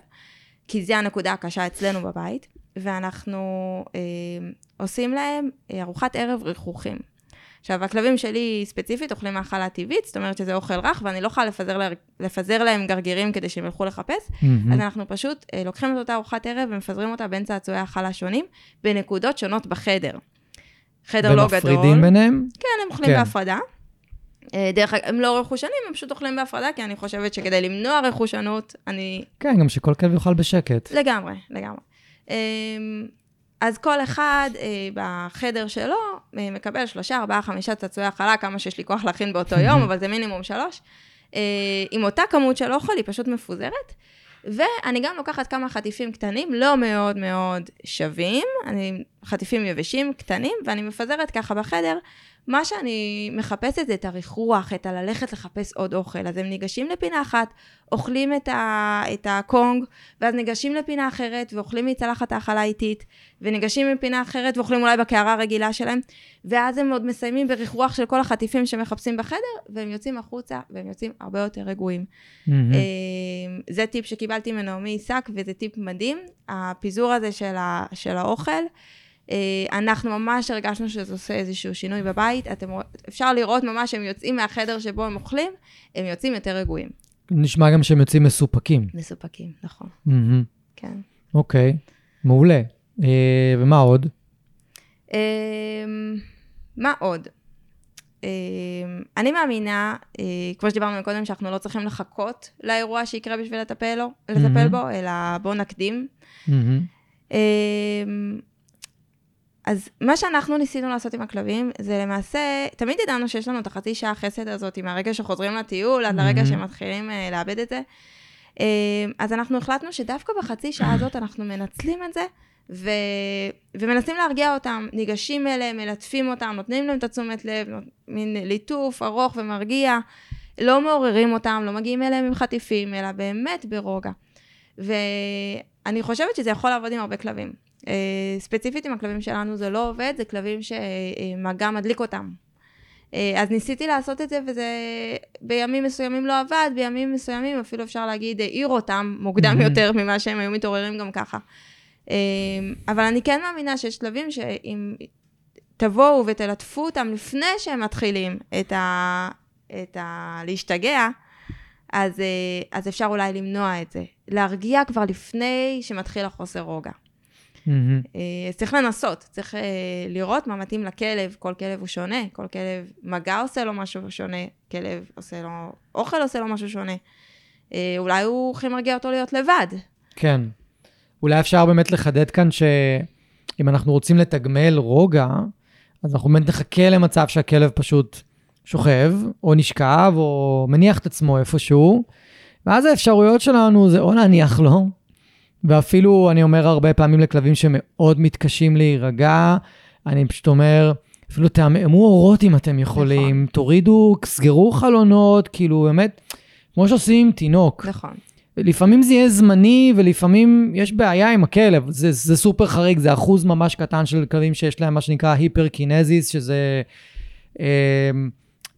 כי זה הנקודה הקשה אצלנו בבית, ואנחנו אה, עושים להם אה, ארוחת ערב ריחוחים. עכשיו, הכלבים שלי ספציפית אוכלים מאכלה טבעית, זאת אומרת שזה אוכל רך, ואני לא יכולה לפזר, לה, לפזר להם גרגירים כדי שהם ילכו לחפש, מהמם. אז אנחנו פשוט אה, לוקחים את אותה ארוחת ערב ומפזרים אותה בין צעצועי האכלה שונים, בנקודות שונות בחדר. חדר לא גדול. ומפרידים ביניהם? כן, הם אוכלים כן. בהפרדה. אה, דרך אגב, הם לא רכושנים, הם פשוט אוכלים בהפרדה, כי אני חושבת שכדי למנוע רכושנות, אני... כן, גם שכל כלב יאכל בשקט. לגמרי, לגמרי. אה, אז כל אחד אה, בחדר שלו מקבל שלושה, ארבעה, חמישה צעצועי הכלה, כמה שיש לי כוח להכין באותו יום, (laughs) אבל זה מינימום שלוש. עם אותה כמות של אוכל, היא פשוט מפוזרת. ואני גם לוקחת כמה חטיפים קטנים, לא מאוד מאוד שווים, אני, חטיפים יבשים קטנים, ואני מפזרת ככה בחדר. מה שאני מחפשת זה את הריחוח, את הללכת לחפש עוד אוכל. אז הם ניגשים לפינה אחת, אוכלים את, ה, את הקונג, ואז ניגשים לפינה אחרת ואוכלים מצלחת האכלה איטית, וניגשים לפינה אחרת ואוכלים אולי בקערה הרגילה שלהם, ואז הם עוד מסיימים בריחוח של כל החטיפים שמחפשים בחדר, והם יוצאים החוצה, והם יוצאים הרבה יותר רגועים. אה, זה טיפ שקיבלתי מנעמי שק, וזה טיפ מדהים. הפיזור הזה של, ה, של האוכל, אנחנו ממש הרגשנו שזה עושה איזשהו שינוי בבית. אתם, אפשר לראות ממש שהם יוצאים מהחדר שבו הם אוכלים, הם יוצאים יותר רגועים. נשמע גם שהם יוצאים מסופקים. מסופקים, נכון, מהמם. כן. אוקיי, מעולה. אה, ומה עוד? אמ, מה עוד? אמ, אני מאמינה, אה, כמו שדיברנו קודם, שאנחנו לא צריכים לחכות לאירוע שיקרה בשביל לטפל, לו, לטפל מהמם. בו, אלא בואו נקדים. מהמם. אמ, אז מה שאנחנו ניסינו לעשות עם הכלבים, זה למעשה, תמיד ידענו שיש לנו את החצי שעה חסד הזאת, מהרגע שחוזרים לטיול עד לרגע מהמם. שהם מתחילים אה, לאבד את זה. אמ, אז אנחנו החלטנו שדווקא בחצי שעה (coughs) הזאת אנחנו מנצלים את זה, ו... ומנסים להרגיע אותם, ניגשים אליהם, מלטפים אותם, נותנים להם את התשומת לב, נות- מין ליטוף ארוך ומרגיע, לא מעוררים אותם, לא מגיעים אליהם עם חטיפים, אלא באמת ברוגע. ואני חושבת שזה יכול לעבוד עם הרבה כלבים. אה, ספציפית עם הכלבים שלנו זה לא עובד, זה כלבים שמגע מדליק אותם. אה, אז ניסיתי לעשות את זה, וזה בימים מסוימים לא עבד, בימים מסוימים אפילו אפשר להגיד העיר אותם מוקדם Mhm. יותר ממה שהם היו מתעוררים גם ככה. אה, אבל אני כן מאמינה שיש כלבים שאם תבואו ותלטפו אותם לפני שהם מתחילים את ה... את ה... להשתגע, אז, אז אפשר אולי למנוע את זה. להרגיע כבר לפני שמתחיל החוסר רוגע. אה, אז צריך לנסות, צריך אה, לראות מה מתאים לכלב, כל כלב הוא שונה, כל כלב מגע עושה לו משהו שונה, כלב עושה לו, אוכל עושה לו משהו שונה. אה, אולי הוא הכי מרגיע אותו להיות לבד. כן. אולי אפשר באמת לחדד כאן שאם אנחנו רוצים לתגמל רוגע, אז אנחנו באמת נחכה למצב שהכלב פשוט שוכב, או נשכב, או מניח את עצמו איפשהו, ואז האפשרויות שלנו זה או להניח לו, ואפילו, אני אומר הרבה פעמים לכלבים שמאוד מתקשים להירגע, אני פשוט אומר, אפילו תעמעמו אורות אם אתם יכולים, נכון. תורידו, סגרו חלונות, כאילו באמת, כמו שעושים עם תינוק. נכון. לפעמים זה יהיה זמני, ולפעמים יש בעיה עם הכלב. זה, זה סופר חריג, זה אחוז ממש קטן של כלבים שיש להם מה שנקרא היפרקינזיס, שזה אה,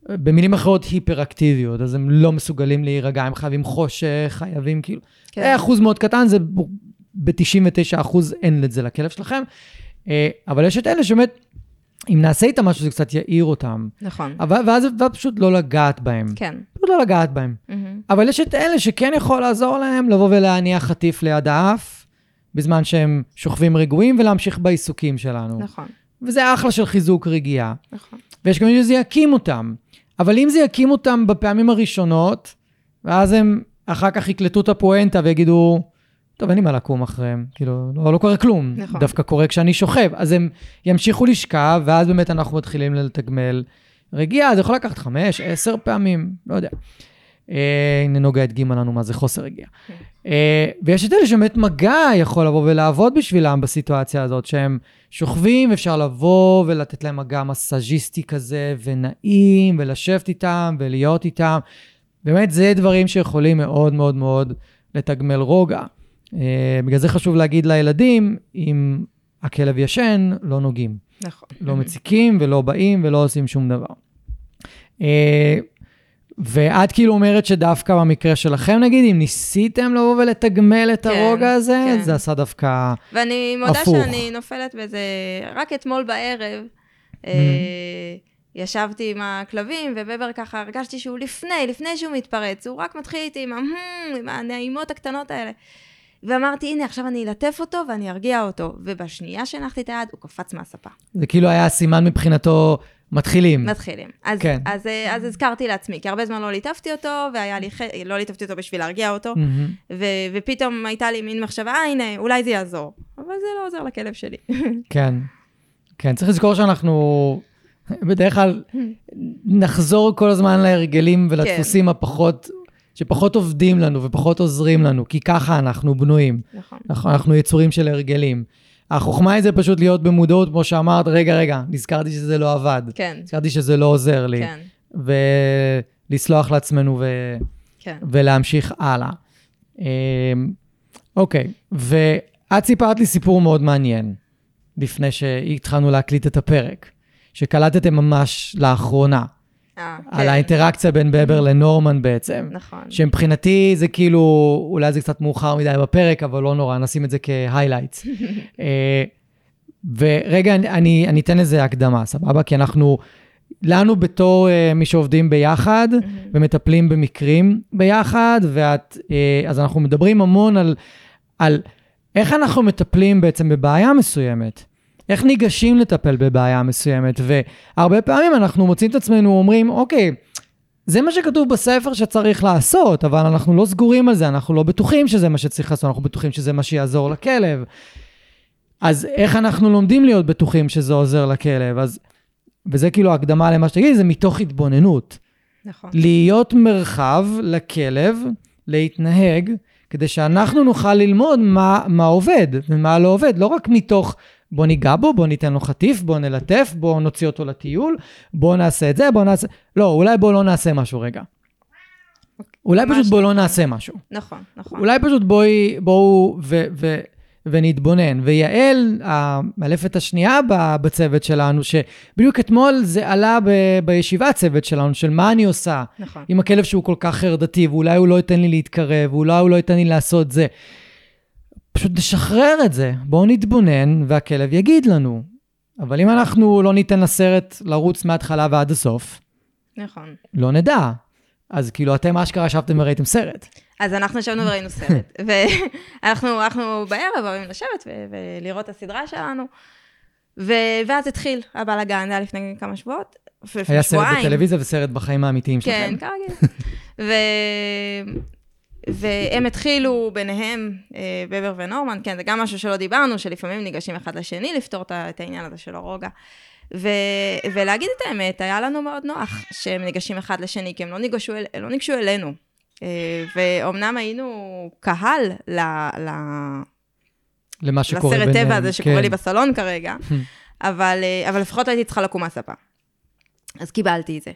במילים אחרות היפראקטיביות, אז הם לא מסוגלים להירגע, הם חייבים חושך, חייבים כאילו... כן. זה אחוז מאוד קטן, זה ב-99 אחוז אין את זה לכלב שלכם. אה, אבל יש את אלה שבאמת אם נעשה איתם משהו, זה קצת יעיר אותם. נכון. אבל, ואז, ואז פשוט לא לגעת בהם. כן. פשוט לא לגעת בהם. מהמם. אבל יש את אלה שכן יכול לעזור להם לבוא ולהניח חטיף ליד האף, בזמן שהם שוכבים רגועים, ולהמשיך בעיסוקים שלנו. נכון, וזה אחלה של חיזוק רגיעה. נכון. ויש גם מי שזה יקים אותם. אבל אם זה יקים אותם בפעמים הראשונות, ואז הם אחר כך יקלטו את הפואנטה ויגידו, טוב, אין לי מה לקום אחריהם. כאילו, לא, לא קורה כלום. נכון. דווקא קורה כשאני שוכב. אז הם ימשיכו לשכב, ואז באמת אנחנו מתחילים לתגמל רגיעה. זה יכול לקחת חמש, עשר פעמים, לא יודע. אה, הנה נוגה הדגימה לנו מה זה חוסר רגיעה. כן. אה, ויש את אלה שבאמת מגע יכול לבוא ולעבוד בשבילם בסיטואציה הזאת, שהם שוכבים, אפשר לבוא ולתת להם מגע מסאז'יסטי כזה, ונעים, ולשבת איתם, ולהיות איתם. באמת, זה דברים שיכולים מאוד מאוד מאוד לתגמל רוגע. אה, בגלל זה חשוב להגיד לילדים, אם הכלב ישן, לא נוגעים. נכון. לא מציקים ולא באים ולא עושים שום דבר. אה, ואת כאילו אומרת שדווקא במקרה שלכם, נגיד, אם ניסיתם לבוא ולתגמל את כן, הרוגע הזה, כן. זה עשה דווקא... ואני מודה הפוך. שאני נופלת בזה, רק אתמול בערב, אה, ישבתי עם הכלבים, ובבר ככה הרגשתי שהוא לפני, לפני שהוא מתפרץ, הוא רק מתחיל איתי עם, עם הנעימות הקטנות האלה. ואמרתי, הנה, עכשיו אני אלטף אותו ואני ארגיע אותו. ובשנייה שהנחתי את היד, הוא קפץ מהספה. זה כאילו היה סימן מבחינתו, מתחילים. מתחילים. אז, כן. אז, אה, אז הזכרתי לעצמי, כי הרבה זמן לא ליטפתי אותו, והיה לי, ח... לא ליטפתי אותו בשביל להרגיע אותו, מהמם. ו... ופתאום הייתה לי מין מחשבה, אה, הנה, אולי זה יעזור. אבל זה לא עוזר לכלב שלי. כן. כן, צריך לזכור שאנחנו בדרך כלל נחזור כל הזמן להרגלים ולדפוסים כן. הפחות, שפחות עובדים לנו ופחות עוזרים לנו, כי ככה אנחנו בנויים. נכון. אנחנו, אנחנו יצורים של הרגלים. החוכמה היא זה פשוט להיות במודעות, כמו שאמרת, רגע, רגע, נזכרתי שזה לא עבד. כן, נזכרתי שזה לא עוזר לי. כן, ולסלוח לעצמנו ו... כן. ולהמשיך הלאה. אמ, אוקיי, ואת סיפרת לי סיפור מאוד מעניין, לפני שהתחלנו להקליט את הפרק, שקלטתם ממש לאחרונה, אה, על כן. האינטראקציה בין בבר לנורמן בעצם. נכון. שמבחינתי זה כאילו, אולי זה קצת מאוחר מדי בפרק, אבל לא נורא, נשים את זה כהיילייטס. (laughs) ורגע, אני, אני, אני אתן לזה הקדמה, סבבה? כי אנחנו, לנו בתור uh, מי שעובדים ביחד ומטפלים במקרים ביחד, ואת, uh, אז אנחנו מדברים המון על, על איך אנחנו מטפלים בעצם בבעיה מסוימת. איך ניגשים לטפל בבעיה מסוימת, והרבה פעמים אנחנו מוצאים את עצמנו אומרים, אוקיי, זה מה שכתוב בספר שצריך לעשות, אבל אנחנו לא סגורים על זה, אנחנו לא בטוחים שזה מה שצריך לעשות, אנחנו בטוחים שזה מה שיעזור לכלב. אז איך אנחנו לומדים להיות בטוחים שזה עוזר לכלב? אז, וזה כאילו הקדמה למה שתגידי, זה מתוך התבוננות. נכון. להיות מרחב לכלב להתנהג, כדי שאנחנו נוכל ללמוד מה, מה עובד ומה לא עובד, לא רק מתוך בוא ניגע בו, בוא ניתן לו חטיף, בוא נלטף, בוא נוציא אותו לטיול, בוא נעשה את זה, בוא נעשה... לא, אולי בוא לא נעשה משהו רגע. אולי ממש פשוט בוא לא. נעשה משהו. נכון, נכון. אולי פשוט בואי, בואו ו, ו, ונתבונן. ויעל, המאלפת השנייה בצוות שלנו, שבדיוק אתמול זה עלה ב, בישיבת צוות שלנו, של מה אני עושה נכון. עם הכלב שהוא כל כך חרדתי, ואולי הוא לא ייתן לי להתקרב, ואולי הוא לא ייתן לי לעשות זה. פשוט נשחרר את זה, בואו נתבונן, והכלב יגיד לנו. אבל אם אנחנו לא ניתן לסרט לרוץ מההתחלה ועד הסוף, נכון. לא נדע. אז כאילו, אתם אשכרה ישבתם וראיתם סרט. אז אנחנו ישבנו וראינו סרט, (laughs) ואנחנו אנחנו בערב אוהבים לשבת ולראות את הסדרה שלנו, ו- ואז התחיל הבלאגן, זה היה לפני כמה שבועות, היה סרט שבועיים. בטלוויזיה וסרט בחיים האמיתיים כן, שלכם. כרגיל. (laughs) ו... והם התחילו ביניהם, אה, בבר ונורמן, כן, זה גם משהו שלא דיברנו, שלפעמים ניגשים אחד לשני לפתור את העניין הזה של הרוגע. ו... ולהגיד את האמת, היה לנו מאוד נוח שהם ניגשים אחד לשני, כי הם לא ניגשו, אל... לא ניגשו אלינו. אה, ואומנם היינו קהל ל... ל... למה שקורה ביניהם. לסרט טבע הזה שקורה כן. לי בסלון כרגע, (laughs) אבל, אה, אבל לפחות הייתי צריכה לקום מהספה. אז קיבלתי את זה.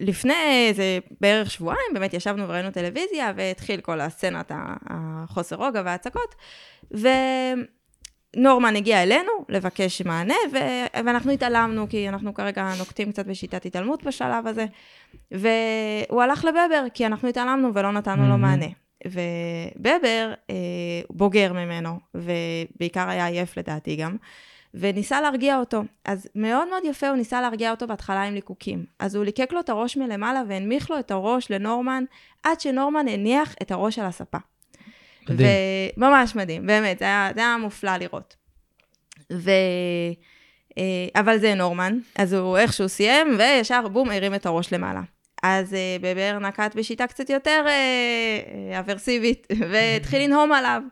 ולפני איזה בערך שבועיים, באמת ישבנו וראינו טלוויזיה, והתחיל כל הסצנת החוסר רוגע וההצקות, ונורמן הגיע אלינו לבקש מענה, ו- ואנחנו התעלמנו, כי אנחנו כרגע נוקטים קצת בשיטת התעלמות בשלב הזה, והוא הלך לבבר, כי אנחנו התעלמנו ולא נתנו לו מהמם. מענה. ובבר, אה, בוגר ממנו, ובעיקר היה עייף לדעתי גם, וניסה להרגיע אותו. אז מאוד מאוד יפה הוא ניסה להרגיע אותו בהתחלה עם ליקוקים. אז הוא ליקק לו את הראש מלמעלה והנמיך לו את הראש לנורמן, עד שנורמן הניח את הראש על הספה. מדהים. ממש מדהים, באמת, זה היה, זה היה מופלא לראות. ו... אה, אבל זה נורמן, אז הוא איכשהו סיים, וישר בום, הרים את הראש למעלה. אז אה, בבר נקט בשיטה קצת יותר אה, אברסיבית, (laughs) והתחיל לנהום עליו.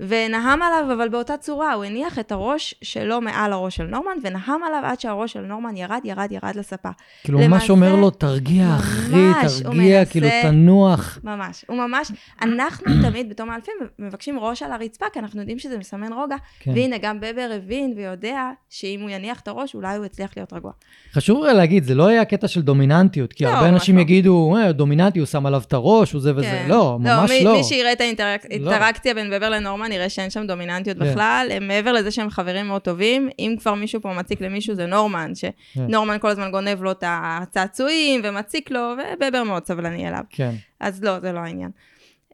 ונהם עליו, אבל באותה צורה, הוא הניח את הראש שלו מעל הראש של נורמן, ונהם עליו עד שהראש של נורמן ירד, ירד, ירד לספה. כאילו, ממש למעשה- אומר לו, תרגיע, אחי, ממש, תרגיע, מנסה- כאילו, תנוח. ממש, הוא ממש, אנחנו (clears throat) תמיד בתור מאלפים מבקשים ראש על הרצפה, כי אנחנו יודעים שזה מסמן רוגע, כן. והנה, גם בבר הבין ויודע שאם הוא יניח את הראש, אולי הוא יצליח להיות רגוע. חשוב להגיד, זה לא יהיה קטע של דומיננטיות, כי לא, הרבה ממש אנשים לא. יגידו, אה, דומיננטי, הוא שם עליו את הראש, הוא זה וזה. כן. לא, ממש מי, לא. מי שיראה את האינטראקציה לא. בין בבר לנורמן, יראה שאין שם דומיננטיות כן. בכלל. הם מעבר לזה שהם חברים מאוד טובים, אם כבר מישהו פה מציק למישהו, זה נורמן, כן. שנורמן כל הזמן גונב לו את הצעצועים ומציק לו, ובבר מאוד סבלני אליו. כן. אז לא, זה לא העניין.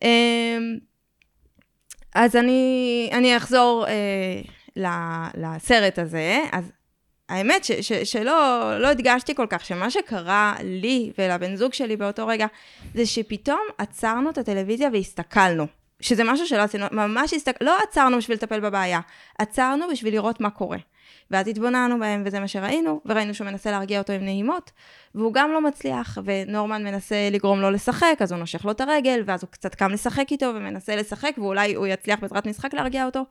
אמ, אז אני, אני אחזור אה, לסרט הזה. אז האמת ש, ש, שלא לא הדגשתי כל כך, שמה שקרה לי ולבן זוג שלי באותו רגע, זה שפתאום עצרנו את הטלוויזיה והסתכלנו. שזה משהו שלא עשינו, ממש הסתכל... לא עצרנו בשביל לטפל בבעיה, עצרנו בשביל לראות מה קורה. ואז התבוננו בהם, וזה מה שראינו, וראינו שהוא מנסה להרגיע אותו עם נעימות, והוא גם לא מצליח, ונורמן מנסה לגרום לו לשחק, אז הוא נושך לו את הרגל, ואז הוא קצת קם לשחק איתו, ומנסה לשחק, ואולי הוא יצליח בעזרת משחק להרגיע אותו.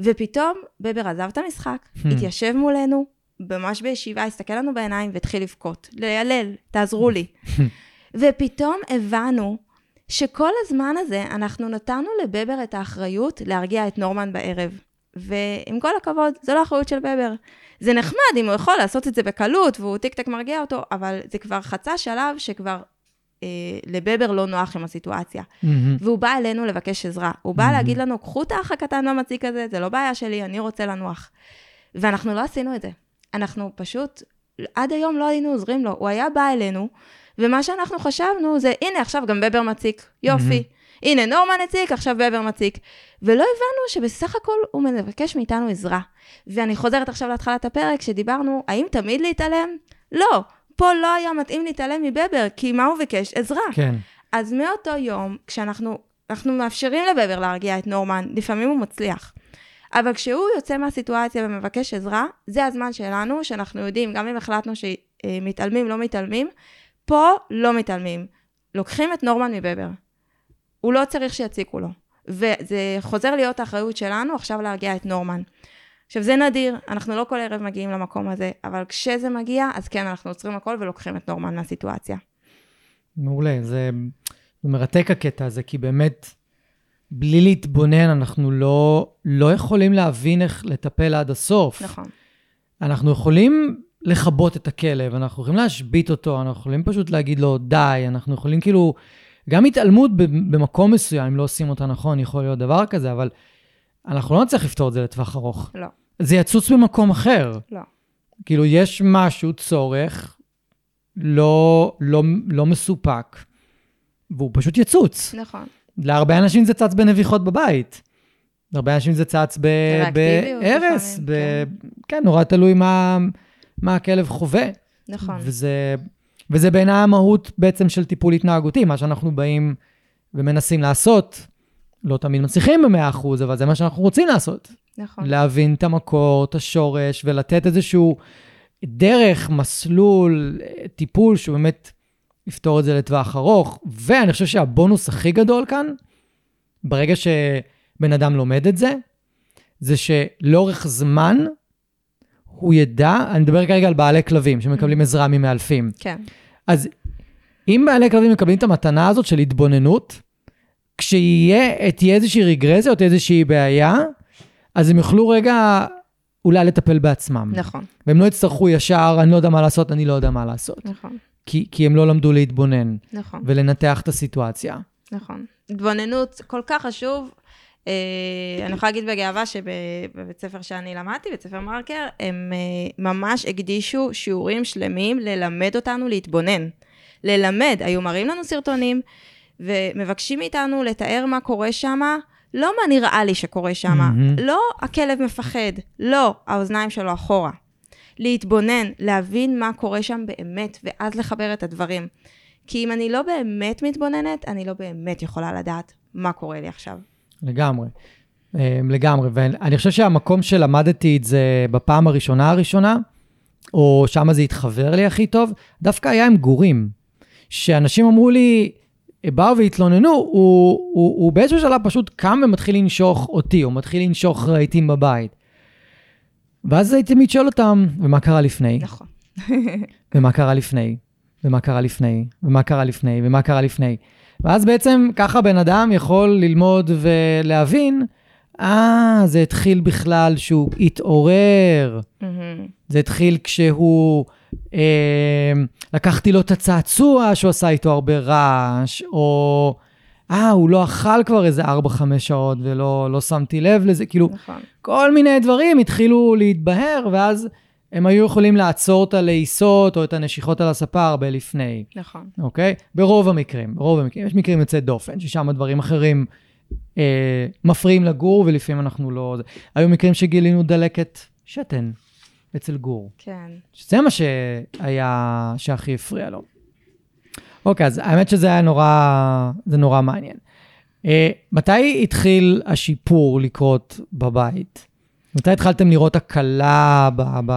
ופתאום בבר עזב את המשחק, Hmm. התיישב מולנו, ממש בישיבה, הסתכל לנו בעיניים והתחיל לבכות, לילל, תעזרו לי. (laughs) ופתאום הבנו שכל הזמן הזה אנחנו נתנו לבבר את האחריות להרגיע את נורמן בערב. ועם כל הכבוד, זו לא אחריות של בבר. זה נחמד אם הוא יכול לעשות את זה בקלות והוא טיק טק מרגיע אותו, אבל זה כבר חצה שלב שכבר אה, לבבר לא נוח עם הסיטואציה. מהמם. והוא בא אלינו לבקש עזרה. הוא בא להגיד לנו, קחו את האח הקטן והמציק הזה, זה לא בעיה שלי, אני רוצה לנוח. ואנחנו לא עשינו את זה. אנחנו פשוט, עד היום לא היינו עוזרים לו. הוא היה בא אלינו, ומה שאנחנו חשבנו זה, הנה, עכשיו גם בבר מציק, יופי. הנה, נורמן הציק, עכשיו בבר מציק. ולא הבנו שבסך הכל הוא מבקש מאיתנו עזרה. ואני חוזרת עכשיו להתחלת הפרק, שדיברנו, האם תמיד להתעלם? לא. פה לא היה מתאים להתעלם מבבר, כי מה הוא ביקש? עזרה. כן. אז מאותו יום, כשאנחנו אנחנו מאפשרים לבבר להרגיע את נורמן, לפעמים הוא מצליח. אבל כשהוא יוצא מהסיטואציה ומבקש עזרה, זה הזמן שלנו, שאנחנו יודעים, גם אם החלטנו שמתעלמים, לא מתעלמים, פה לא מתעלמים. לוקחים את נורמן מבבר. הוא לא צריך שיציקו לו. וזה חוזר להיות האחריות שלנו עכשיו להרגיע את נורמן. עכשיו, זה נדיר, אנחנו לא כל ערב מגיעים למקום הזה, אבל כשזה מגיע, אז כן, אנחנו עוצרים הכל ולוקחים את נורמן מהסיטואציה. מעולה. זה, זה מרתק הקטע הזה, כי באמת, בלי להתבונן, אנחנו לא, לא יכולים להבין איך לטפל עד הסוף. נכון. אנחנו יכולים לכבות את הכלב, אנחנו יכולים להשבית אותו, אנחנו יכולים פשוט להגיד לו די, אנחנו יכולים כאילו, גם התעלמות במקום מסוים, אם לא עושים אותה נכון, יכול להיות דבר כזה, אבל אנחנו לא נצליח לפתור את זה לטווח ארוך. לא, זה יצוץ במקום אחר. לא. כאילו, יש משהו, צורך, לא, לא, לא מסופק, והוא פשוט יצוץ. נכון. להרבה אנשים זה צץ בנביחות בבית. להרבה אנשים זה צץ בהרס. ב- כן, נורא תלוי מה, מה הכלב חווה. נכון. וזה, וזה בעיניי המהות בעצם של טיפול התנהגותי, מה שאנחנו באים ומנסים לעשות. לא תמיד מצליחים ב-100%, אבל זה מה שאנחנו רוצים לעשות. נכון. להבין את המקור, את השורש, ולתת איזשהו דרך, מסלול, טיפול שהוא באמת יפתור את זה לטווח ארוך. ואני חושב שהבונוס הכי גדול כאן, ברגע שבן אדם לומד את זה, זה שלאורך זמן הוא ידע, אני מדבר כרגע על בעלי כלבים שמקבלים עזרה ממאלפים. כן. אז אם בעלי כלבים מקבלים את המתנה הזאת של התבוננות, כשיהיה, תהיה איזושהי רגרסיה או תהיה איזושהי בעיה, אז הם יוכלו רגע אולי לטפל בעצמם. נכון. והם לא יצטרכו ישר, אני לא יודע מה לעשות, אני לא יודע מה לעשות. נכון. כי, כי הם לא למדו להתבונן נכון. ולנתח את הסיטואציה. נכון. התבוננות כל כך חשוב. אה, אני יכולה להגיד בגאווה שבבית ספר שאני למדתי, בית ספר מרקר, הם אה, ממש הקדישו שיעורים שלמים ללמד אותנו להתבונן. ללמד, היו מראים לנו סרטונים ומבקשים מאיתנו לתאר מה קורה שם לא מה נראה לי שקורה שם, מהמם. לא הכלב מפחד, לא, האוזניים שלו אחורה. להתבונן, להבין מה קורה שם באמת, ואז לחבר את הדברים. כי אם אני לא באמת מתבוננת, אני לא באמת יכולה לדעת מה קורה לי עכשיו. לגמרי. אה, לגמרי. ואני חושב שהמקום שלמדתי את זה בפעם הראשונה הראשונה, או שמה זה התחבר לי הכי טוב, דווקא היה עם גורים. שאנשים אמרו לי, באו והתלוננו, הוא, הוא, הוא באיזשהו שלב פשוט קם ומתחיל לנשוך אותי, או מתחיל לנשוך רהיטים בבית. ואז הייתי תמיד שואל אותם, ומה קרה לפני? נכון. ומה קרה לפני, ומה קרה לפני, ומה קרה לפני, ומה קרה לפני. ואז בעצם ככה בן אדם יכול ללמוד ולהבין, אה, זה התחיל בכלל שהוא התעורר. מהמם. זה התחיל כשהוא, אה, לקחתי לו את הצעצוע שהוא עשה איתו הרבה רעש, או, אה, הוא לא אכל כבר איזה 4-5 שעות ולא לא שמתי לב לזה, כאילו, נכון. כל מיני דברים התחילו להתבהר, ואז הם היו יכולים לעצור את הלעיסות או את הנשיכות על הספה הרבה לפני, נכון. אוקיי? ברוב המקרים, ברוב המקרים. יש מקרים יוצאי דופן, ששם הדברים אחרים אה, מפריעים לגור, ולפעמים אנחנו לא... היו מקרים שגילינו דלקת שתן אצל גור. כן. שזה מה שהיה, שהכי הפריע לו. אוקיי, אז האמת שזה היה נורא, זה נורא מעניין. אה, מתי התחיל השיפור לקרות בבית? מתי התחלתם לראות הקלה ב... ב...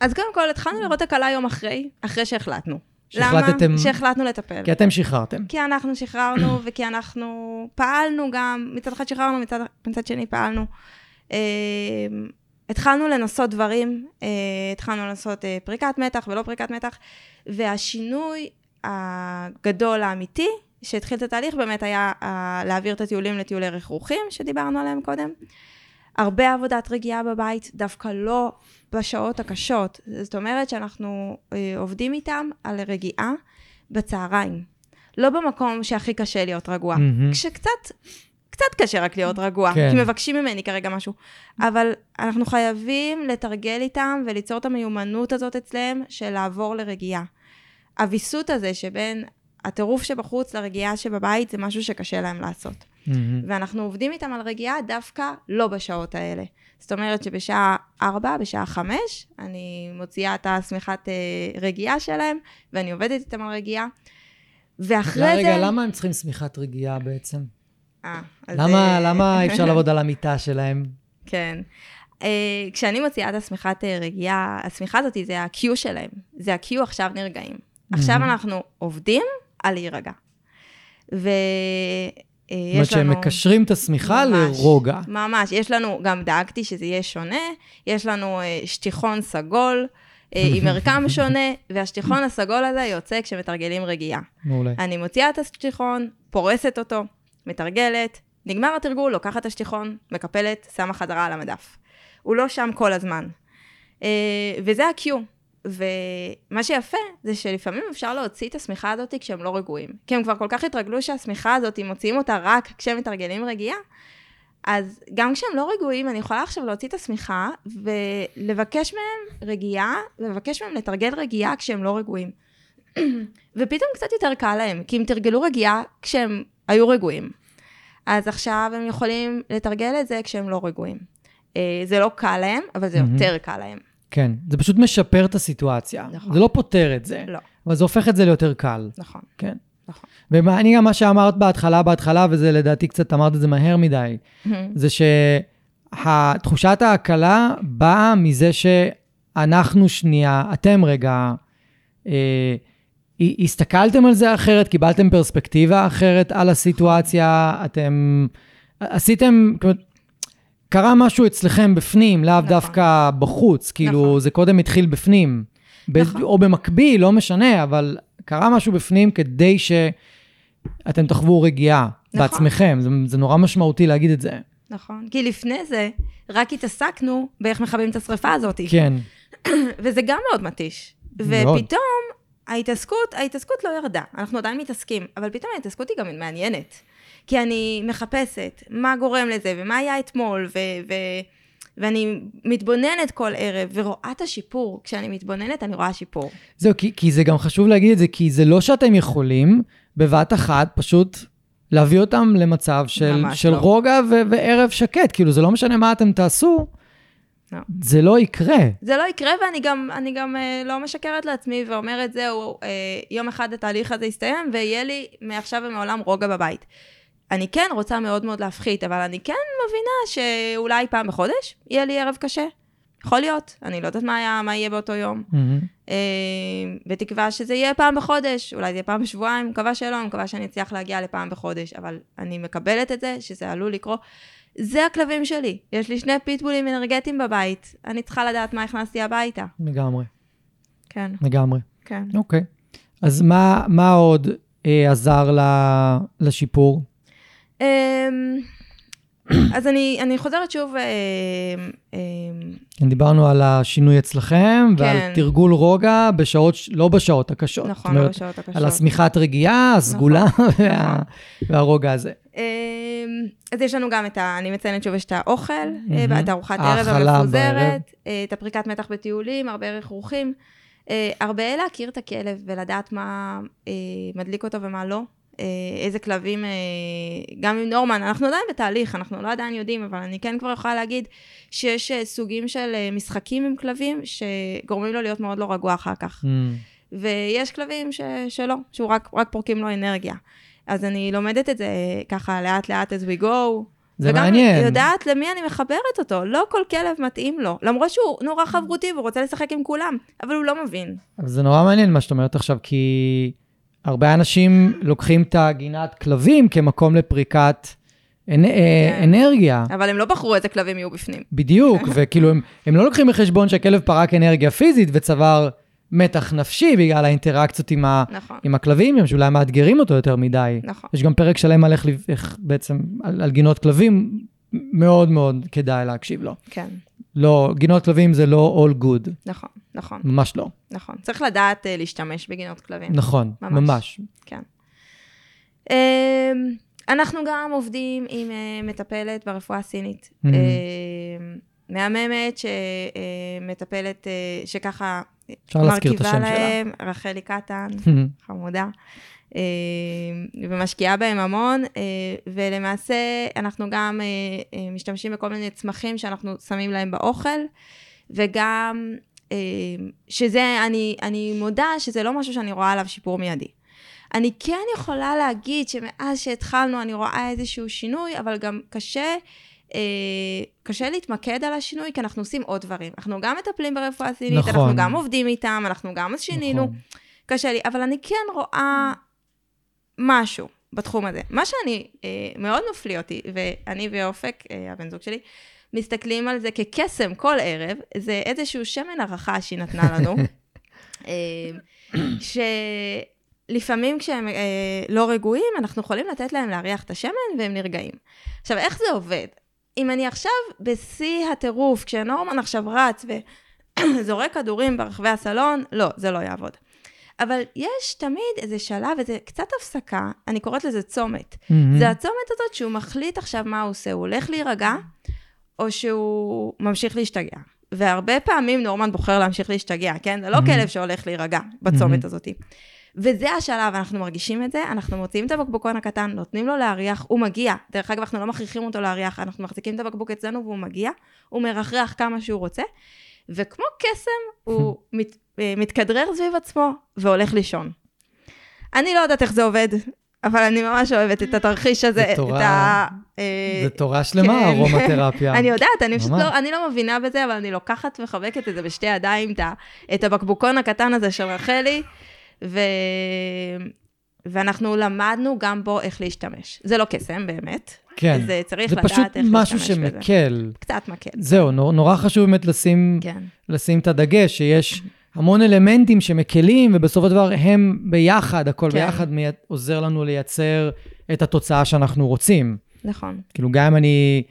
אז קודם כל, התחלנו לראות הקלה יום אחרי, אחרי שהחלטנו. שהחלטתם- למה? שהחלטנו לטפל. כי אתם שחררתם. כי אנחנו שחררנו (coughs) וכי אנחנו פעלנו גם, מצד אחד שחררנו, מצד, מצד שני פעלנו. אה, התחלנו לנסות דברים, אה, התחלנו לנסות אה, פריקת מתח ולא פריקת מתח, והשינוי הגדול האמיתי שהתחיל את התהליך באמת היה אה, להעביר את הטיולים לטיולי רכרוכים שדיברנו עליהם קודם. הרבה עבודת רגיעה בבית, דווקא לא בשעות הקשות. זאת אומרת שאנחנו אה, עובדים איתם על רגיעה בצהריים. לא במקום שהכי קשה להיות רגוע. מהמם. כשקצת, קצת קשה רק להיות רגוע, כן. כי מבקשים ממני כרגע משהו. אבל אנחנו חייבים לתרגל איתם וליצור את המיומנות הזאת אצלם של לעבור לרגיעה. הוויסות הזה שבין הטירוף שבחוץ לרגיעה שבבית זה משהו שקשה להם לעשות. מהמם. ואנחנו עובדים איתם על רגיעה דווקא לא בשעות האלה. זאת אומרת שבשעה 4, בשעה 5, אני מוציאה את השמיכת אה, רגיעה שלהם, ואני עובדת איתם על רגיעה. ואחרי זה... רגע, למה הם צריכים שמיכת רגיעה בעצם? אה, אז, למה, אה, למה אי (laughs) אפשר לעבוד על המיטה שלהם? כן. Uh, כשאני מוציאה את השמיכת אה, רגיעה, השמיכה הזאת זה ה-Q שלהם. זה ה-Q עכשיו נרגעים. עכשיו מהמם. אנחנו עובדים על להירגע. ויש זאת אומרת שהם. מקשרים את השמיכה. לרוגע. ממש, יש לנו, גם דאגתי שזה יהיה שונה, יש לנו אה, שטיחון סגול אה, עם (laughs) מרקם שונה, והשטיחון הסגול הזה יוצא כשמתרגלים רגיעה. מעולה. אני מוציאה את השטיחון, פורסת אותו, מתרגלת, נגמר התרגול, לוקחת את השטיחון, מקפלת, שמה חזרה על המדף. הוא לא שם כל הזמן. אה, וזה ה-Q. ומה שיפה זה שלפעמים אפשר להוציא את השמיכה הזאת כשהם לא רגועים. כי הם כבר כל כך התרגלו שהשמיכה הזאת, אם מוציאים אותה רק כשהם מתרגלים רגיעה, אז גם כשהם לא רגועים, אני יכולה עכשיו להוציא את השמיכה ולבקש מהם רגיעה, ולבקש מהם לתרגל רגיעה כשהם לא רגועים. (clears throat) ופתאום קצת יותר קל להם, כי הם תרגלו רגיעה כשהם היו רגועים. אז עכשיו הם יכולים לתרגל את זה כשהם לא רגועים. אה, זה לא קל להם, אבל זה. יותר קל להם. כן, זה פשוט משפר את הסיטואציה. נכון. זה לא פותר את זה, לא, אבל זה הופך את זה ליותר קל. נכון. כן. נכון. ואני גם מה שאמרת בהתחלה, בהתחלה, וזה לדעתי קצת אמרת את זה מהר מדי, זה שתחושת ההקלה באה מזה שאנחנו שנייה, אתם רגע, אה, הסתכלתם על זה אחרת, קיבלתם פרספקטיבה אחרת על הסיטואציה, אתם עשיתם, קרה משהו אצלכם בפנים, לאו נכון. דווקא בחוץ, כאילו נכון. זה קודם התחיל בפנים. נכון. או במקביל, לא משנה, אבל קרה משהו בפנים כדי שאתם תחוו רגיעה נכון. בעצמכם. זה, זה נורא משמעותי להגיד את זה. נכון. כי לפני זה, רק התעסקנו באיך מכבים את השריפה הזאת. כן, (clears throat) וזה גם מאוד מתיש. מאוד. ופתאום ההתעסקות, ההתעסקות לא ירדה, אנחנו עדיין מתעסקים, אבל פתאום ההתעסקות היא גם מעניינת. כי אני מחפשת מה גורם לזה, ומה היה אתמול, ו- ו- ואני מתבוננת כל ערב, ורואה את השיפור. כשאני מתבוננת, אני רואה שיפור. זהו, כי, כי זה גם חשוב להגיד את זה, כי זה לא שאתם יכולים בבת אחת פשוט להביא אותם למצב של, של לא. רוגע ו- וערב שקט. כאילו, זה לא משנה מה אתם תעשו, לא. זה לא יקרה. זה לא יקרה, ואני גם, גם אה, לא משקרת לעצמי ואומרת, זהו, אה, יום אחד התהליך הזה יסתיים, ויהיה לי מעכשיו ומעולם רוגע בבית. אני כן רוצה מאוד מאוד להפחית, אבל אני כן מבינה שאולי פעם בחודש יהיה לי ערב קשה. יכול להיות, אני לא יודעת מה, היה, מה יהיה באותו יום. מהמם. אה, בתקווה שזה יהיה פעם בחודש, אולי זה יהיה פעם בשבועיים, מקווה שלא, אני מקווה שאני אצליח להגיע לפעם בחודש, אבל אני מקבלת את זה, שזה עלול לקרות. זה הכלבים שלי, יש לי שני פיטבולים אנרגטיים בבית, אני צריכה לדעת מה הכנסתי הביתה. לגמרי, כן, לגמרי. כן. אוקיי. אז מה, מה עוד אה, עזר ל- לשיפור? אמ, אז אני, אני חוזרת שוב, אה, אה, כן, דיברנו על השינוי אצלכם, ועל כן. תרגול רוגע בשעות, לא בשעות הקשות. נכון, זאת לא אומרת, בשעות הקשות. על השמיכת רגיעה, הסגולה (laughs) וה, והרוגע הזה. אמ, אז יש לנו גם את ה... אני מציינת שוב, יש את האוכל, אה, מהמם. את ארוחת ערב. המפוזרת, את הפריקת מתח בטיולים, הרבה רכרוכים. אה, הרבה להכיר את הכלב ולדעת מה מדליק אותו ומה לא. אה, איזה כלבים, אה, גם עם נורמן, אנחנו עדיין בתהליך, אנחנו לא עדיין יודעים, אבל אני כן כבר יכולה להגיד שיש אה, סוגים של משחקים עם כלבים שגורמים לו להיות מאוד לא רגוע אחר כך. Mm, ויש כלבים ש, שלא, שהוא רק, רק פורקים לו אנרגיה. אז אני לומדת את זה ככה לאט לאט as we go. זה וגם מעניין. יודעת למי אני מחברת אותו, לא כל כלב מתאים לו. למרות שהוא נורא חברותי והוא רוצה לשחק עם כולם, אבל הוא לא מבין. אבל זה נורא מעניין מה שאת אומרת עכשיו, כי הרבה אנשים לוקחים את הגינת כלבים כמקום לפריקת אנ... כן. אנרגיה. אבל הם לא בחרו איזה כלבים יהיו בפנים. בדיוק, (laughs) וכאילו הם, הם לא לוקחים בחשבון שהכלב פרק אנרגיה פיזית וצבר מתח נפשי בגלל האינטראקציות עם, ה, נכון, עם הכלבים, הם שאולי מאתגרים אותו יותר מדי. נכון. יש גם פרק שלם על איך, איך בעצם, על, על גינות כלבים, מאוד מאוד כדאי להקשיב לו. כן, לא, גינות כלבים זה לא all good, נכון, נכון, ממש לא. נכון. צריך לדעת אה, להשתמש בגינות כלבים. נכון, ממש. ממש. כן. אמ, אנחנו גם עובדים עם אה, מטפלת ברפואה הסינית. Mhm. אמ, מהממת שמטפלת, אה, שככה אפשר להזכיר את השם מרכיבה שלה. להם, רחלי קטן, חמודה, אמ, ומשקיעה בהם המון, אה, ולמעשה אנחנו גם אה, אה, משתמשים בכל מיני צמחים שאנחנו שמים להם באוכל, וגם אה, שזה, אני, אני מודה שזה לא משהו שאני רואה עליו שיפור מיידי. אני כן יכולה להגיד שמאז שהתחלנו אני רואה איזשהו שינוי, אבל גם קשה, אה, קשה להתמקד על השינוי, כי אנחנו עושים עוד דברים. אנחנו גם מטפלים ברפואה הסינית, נכון. אנחנו גם עובדים איתם, אנחנו גם שינינו. נכון. קשה לי, אבל אני כן רואה משהו בתחום הזה. מה שאני, אה, מאוד מפליא אותי, ואני ואופק, אה, הבן זוג שלי, מסתכלים על זה כקסם כל ערב, זה איזשהו שמן הרחה שהיא נתנה לנו, (laughs) אה, שלפעמים כשהם אה, לא רגועים, אנחנו יכולים לתת להם להריח את השמן והם נרגעים. עכשיו, איך זה עובד? אם אני עכשיו בשיא הטירוף, כשנורמן עכשיו רץ וזורק כדורים ברחבי הסלון, לא, זה לא יעבוד. אבל יש תמיד איזה שלב, איזה קצת הפסקה, אני קוראת לזה צומת. מהמם. זה הצומת הזאת שהוא מחליט עכשיו מה הוא עושה, הוא הולך להירגע, או שהוא ממשיך להשתגע. והרבה פעמים נורמן בוחר להמשיך להשתגע, כן? זה לא Mhm. כלב שהולך להירגע בצומת Mhm. הזאת. וזה השלב, אנחנו מרגישים את זה, אנחנו מוציאים את הבקבוקון הקטן, נותנים לו להריח, הוא מגיע. דרך אגב, אנחנו לא מכריחים אותו להריח, אנחנו מחזיקים את הבקבוק אצלנו והוא מגיע, הוא מרחרח כמה שהוא רוצה, וכמו קסם, הוא מת, (laughs) מתכדרר סביב עצמו והולך לישון. אני לא יודעת איך זה עובד, אבל אני ממש אוהבת את התרחיש הזה, זה את תורה- ה... אה, זה תורה שלמה, כן. ארומתרפיה. (laughs) אני יודעת, אני פשוט. לא, אני לא מבינה בזה, אבל אני לוקחת ומחבקת את זה בשתי ידיים, את, הבקבוקון הקטן הזה של רחלי, ו... ואנחנו למדנו גם בו איך להשתמש. זה לא קסם באמת, כן. זה צריך זה לדעת פשוט איך משהו להשתמש בזה. שמקל. קצת מקל. זהו, נור- נורא חשוב באמת לשים, כן, לשים את הדגש, שיש המון אלמנטים שמקלים, ובסופו של דבר הם ביחד, הכל כן. ביחד מי- עוזר לנו לייצר את התוצאה שאנחנו רוצים. נכון. כאילו, גם אם אני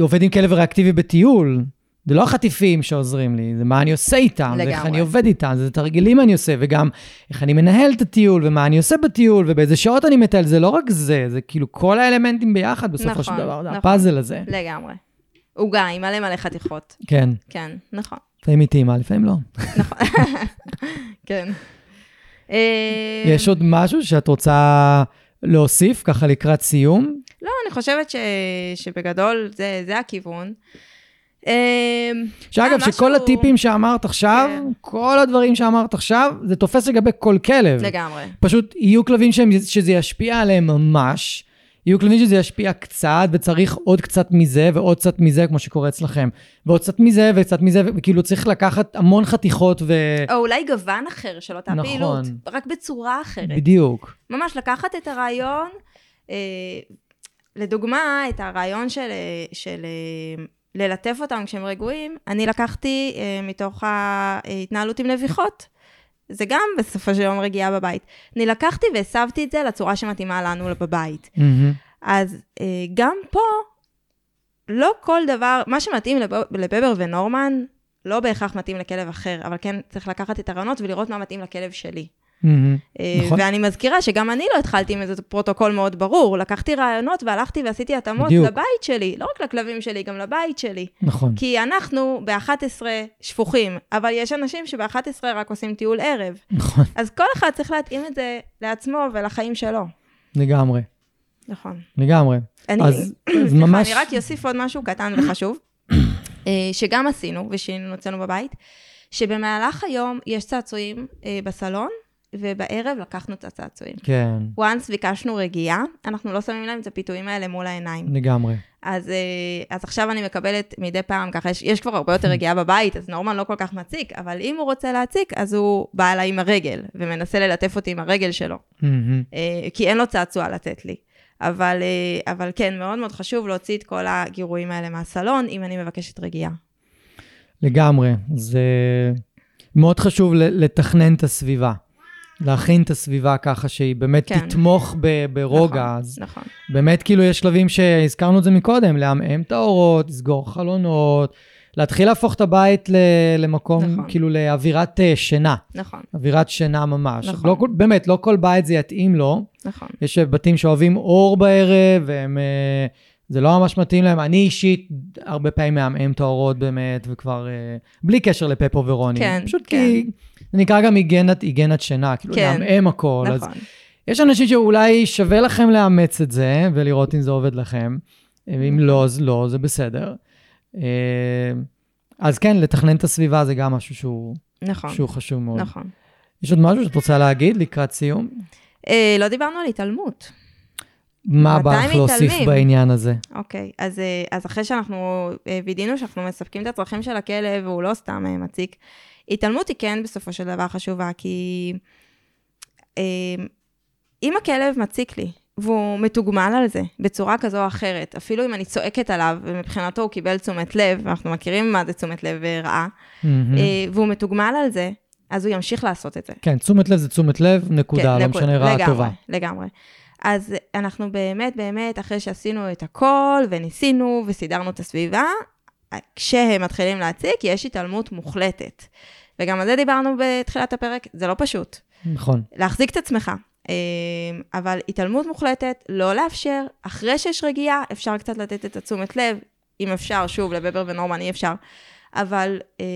עובד עם כלב ריאקטיבי בטיול, זה לא החטיפים שעוזרים לי, זה מה אני עושה איתם, ואיך לגמרי. אני עובד איתם, זה תרגילים אני עושה, וגם איך אני מנהל את הטיול, ומה אני עושה בטיול, ובאיזה שעות אני מטייל, זה לא רק זה, זה כאילו כל האלמנטים ביחד בסופו של נכון, דבר, זה נכון. הפאזל הזה. לגמרי. עוגה עם מלא מלא חתיכות. כן, כן, נכון. לפעמים היא טעימה, לפעמים לא. נכון. (laughs) כן. אה, יש עוד משהו שאת רוצה להוסיף, ככה לקראת סיום? לא, אני חושבת ש... שבגדול זה, זה הכיוון. אמ, שאגב, אה, שכל משהו- הטיפים שאמרת עכשיו, כן. כל הדברים שאמרת עכשיו, זה תופס לגבי כל כלב. לגמרי. פשוט יהיו כלבים שהם, שזה ישפיע עליהם ממש, יהיו כלבים שזה ישפיע קצת, וצריך עוד קצת מזה ועוד קצת מזה, כמו שקורה אצלכם. ועוד קצת מזה וקצת מזה, וכאילו צריך לקחת המון חתיכות ו... או אולי גוון אחר של אותה נכון. פעילות, רק בצורה אחרת. בדיוק. ממש לקחת את הרעיון, אה, לדוגמה, את הרעיון של, אה, של אה, ללטף אותם כשהם רגועים, אני לקחתי אה, מתוך ההתנהלות עם נביחות. זה גם בסופו של יום רגיעה בבית. אני לקחתי והסבתי את זה לצורה שמתאימה לנו בבית. מהמם. אז אה, גם פה, לא כל דבר, מה שמתאים לב- לבבר ונורמן, לא בהכרח מתאים לכלב אחר, אבל כן צריך לקחת את הרעיונות ולראות מה מתאים לכלב שלי. אה, נכון. ואני מזכירה שגם אני לא התחלתי עם איזה פרוטוקול מאוד ברור. לקחתי רעיונות והלכתי ועשיתי התאמות בדיוק. לבית שלי, לא רק לכלבים שלי, גם לבית שלי. נכון. כי אנחנו ב-11 שפוכים, אבל יש אנשים שב-11 רק עושים טיול ערב. נכון. אז כל אחד צריך להתאים את זה לעצמו ולחיים שלו. לגמרי. נכון. לגמרי. אני, אז, (coughs) אז ממש... אני רק אוסיף עוד משהו קטן וחשוב, (coughs) אה, שגם עשינו ושינינו אצלנו בבית, שבמהלך היום יש צעצועים אה, בסלון, ובערב לקחנו את הצעצועים. כן, once ביקשנו רגיעה, אנחנו לא שמים להם את הפיתויים האלה מול העיניים. לגמרי. אז, אה, אז עכשיו אני מקבלת מדי פעם, ככה יש, יש כבר הרבה יותר רגיעה (laughs) בבית, אז נורמן לא כל כך מציק, אבל אם הוא רוצה להציק, אז הוא בא אליי עם הרגל, ומנסה ללטף אותי עם הרגל שלו. אה, כי אין לו צעצוע לתת לי. אבל, אה, אבל כן, מאוד מאוד חשוב להוציא את כל הגירויים האלה מהסלון, אם אני מבקשת רגיעה. לגמרי. זה מאוד חשוב לתכנן את הסביבה. להכין את הסביבה ככה שהיא באמת כן. תתמוך ב- ברוגע. נכון, אז נכון. באמת כאילו יש שלבים שהזכרנו את זה מקודם, לעמעם את האורות, לסגור חלונות, להתחיל להפוך את הבית ל- למקום, נכון. כאילו לאווירת אה, שינה, נכון, אווירת שינה ממש. נכון. לא, באמת, לא כל בית זה יתאים לו. נכון. יש בתים שאוהבים אור בערב, והם... אה, זה לא ממש מתאים להם. אני אישית הרבה פעמים מעמעם את האורות באמת, וכבר... אה, בלי קשר לפפו ורוני. כן, פשוט כן. כי... זה נקרא גם היגנת, היגנת שינה, כאילו כן. לעמעם הכל. אז נכון. יש אנשים שאולי שווה לכם לאמץ את זה, ולראות אם זה עובד לכם. אם לא, אז לא, זה בסדר. אה, אז כן, לתכנן את הסביבה זה גם משהו שהוא, נכון, שהוא חשוב מאוד. נכון. יש עוד משהו שאת רוצה להגיד לקראת סיום? אה, לא דיברנו על התעלמות. מה בא לך להוסיף? בעניין הזה? אוקיי, אז, אה, אז אחרי שאנחנו אה, וידאנו שאנחנו מספקים את הצרכים של הכלב, והוא לא סתם מציק, התעלמות היא כן בסופו של דבר חשובה, כי אה, אם הכלב מציק לי, והוא מתוגמל על זה בצורה כזו או אחרת, אפילו אם אני צועקת עליו, ומבחינתו הוא קיבל תשומת לב, ואנחנו מכירים מה זה תשומת לב אה, רעה. אה, והוא מתוגמל על זה, אז הוא ימשיך לעשות את זה. כן, תשומת לב זה תשומת לב, נקודה, לא נקוד- משנה רעה לגמרי, טובה. לגמרי. אז אנחנו באמת, באמת, אחרי שעשינו את הכל, וניסינו, וסידרנו את הסביבה, כשהם מתחילים להציק, יש התעלמות מוחלטת. וגם על זה דיברנו בתחילת הפרק, זה לא פשוט. נכון. להחזיק את עצמך. אה, אבל התעלמות מוחלטת, לא לאפשר, אחרי שיש רגיעה, אפשר קצת לתת את התשומת לב, אם אפשר, שוב, לבבר ונורמן אי אפשר, אבל אה,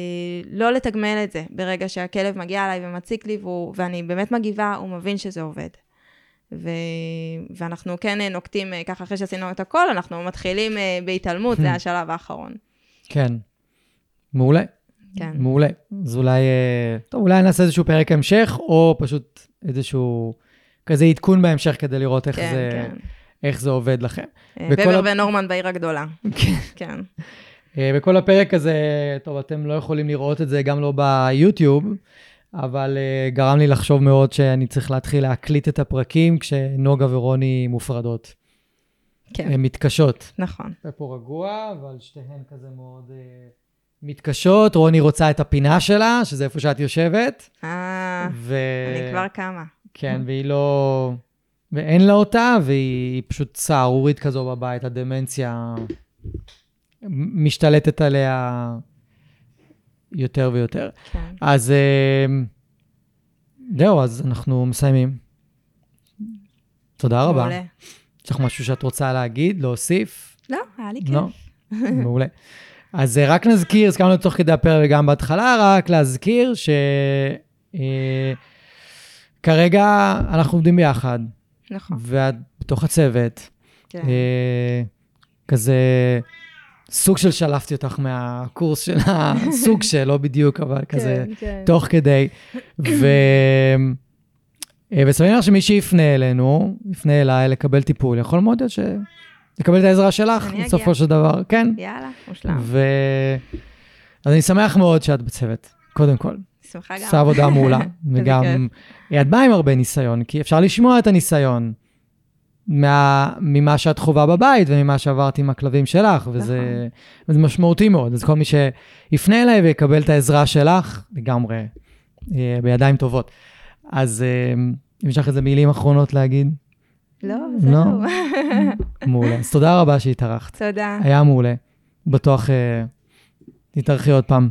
לא לתגמל את זה ברגע שהכלב מגיע אליי ומציק לי, והוא, ואני באמת מגיבה, הוא מבין שזה עובד. ו... ואנחנו כן נוקטים, אה, ככה אחרי שעשינו את הכל, אנחנו מתחילים אה, בהתעלמות, זה השלב האחרון. כן. מעולה. כן. מעולה. אז אולי, אה, טוב, אולי נעשה איזשהו פרק המשך, או פשוט איזשהו כזה עדכון בהמשך כדי לראות איך, כן, זה, כן. איך זה עובד לכם. אה, בבר ה- ונורמן בעיר הגדולה. כן. כן. אה, בכל הפרק הזה, טוב, אתם לא יכולים לראות את זה, גם לא ביוטיוב, אבל אה, גרם לי לחשוב מאוד שאני צריך להתחיל להקליט את הפרקים כשנוגה ורוני מופרדות. כן, הן מתקשות. נכון. פפו רגוע, אבל שתיהן כזה מאוד אה, מתקשות. רוני רוצה את הפינה שלה, שזה איפה שאת יושבת. אה, ו... אני כבר קמה. כן, והיא לא... ואין לה אותה, והיא פשוט סהרורית כזו בבית, הדמנציה משתלטת עליה יותר ויותר. כן. אז אה, זהו, אז אנחנו מסיימים. תודה רבה. מעולה. יש לך משהו שאת רוצה להגיד, להוסיף? לא, היה לי כיף. לא? (laughs) מעולה. אז אה, רק נזכיר, הזכרנו זה תוך כדי הפרק וגם בהתחלה, רק להזכיר שכרגע אנחנו עובדים ביחד. נכון, ואת בתוך הצוות, כן. אה, כזה סוג של שלפתי אותך מהקורס של הסוג (laughs) של, לא בדיוק, אבל כזה כן, כן. תוך כדי. ו... אה, וסביר לך שמי שיפנה אלינו, יפנה אליי לקבל טיפול, יכול מאוד להיות ש... לקבל את העזרה שלך. בסופו של דבר, כן. יאללה, מושלם. ו... אז אני שמח מאוד שאת בצוות, קודם כל. שמחה גם. עושה עבודה מעולה. (laughs) וגם, את באה עם הרבה ניסיון, כי אפשר לשמוע את הניסיון מה, ממה שאת חווה בבית וממה שעברת עם הכלבים שלך, וזה, נכון. וזה משמעותי מאוד. אז כל מי שיפנה אליי ויקבל את העזרה שלך, לגמרי אה, בידיים טובות. אז אה, אם יש לך איזה מילים אחרונות להגיד, לא, לא. זהו. מעולה. אז תודה רבה שהתארחת. תודה. היה מעולה. בטוח אה, תתארחי עוד פעם.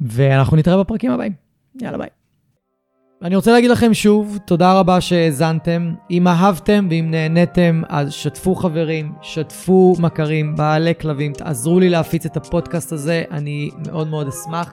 ואנחנו נתראה בפרקים הבאים. יאללה ביי. אני רוצה להגיד לכם שוב, תודה רבה שהאזנתם. אם אהבתם ואם נהניתם, אז שתפו חברים, שתפו מכרים, בעלי כלבים, תעזרו לי להפיץ את הפודקאסט הזה, אני מאוד מאוד אשמח.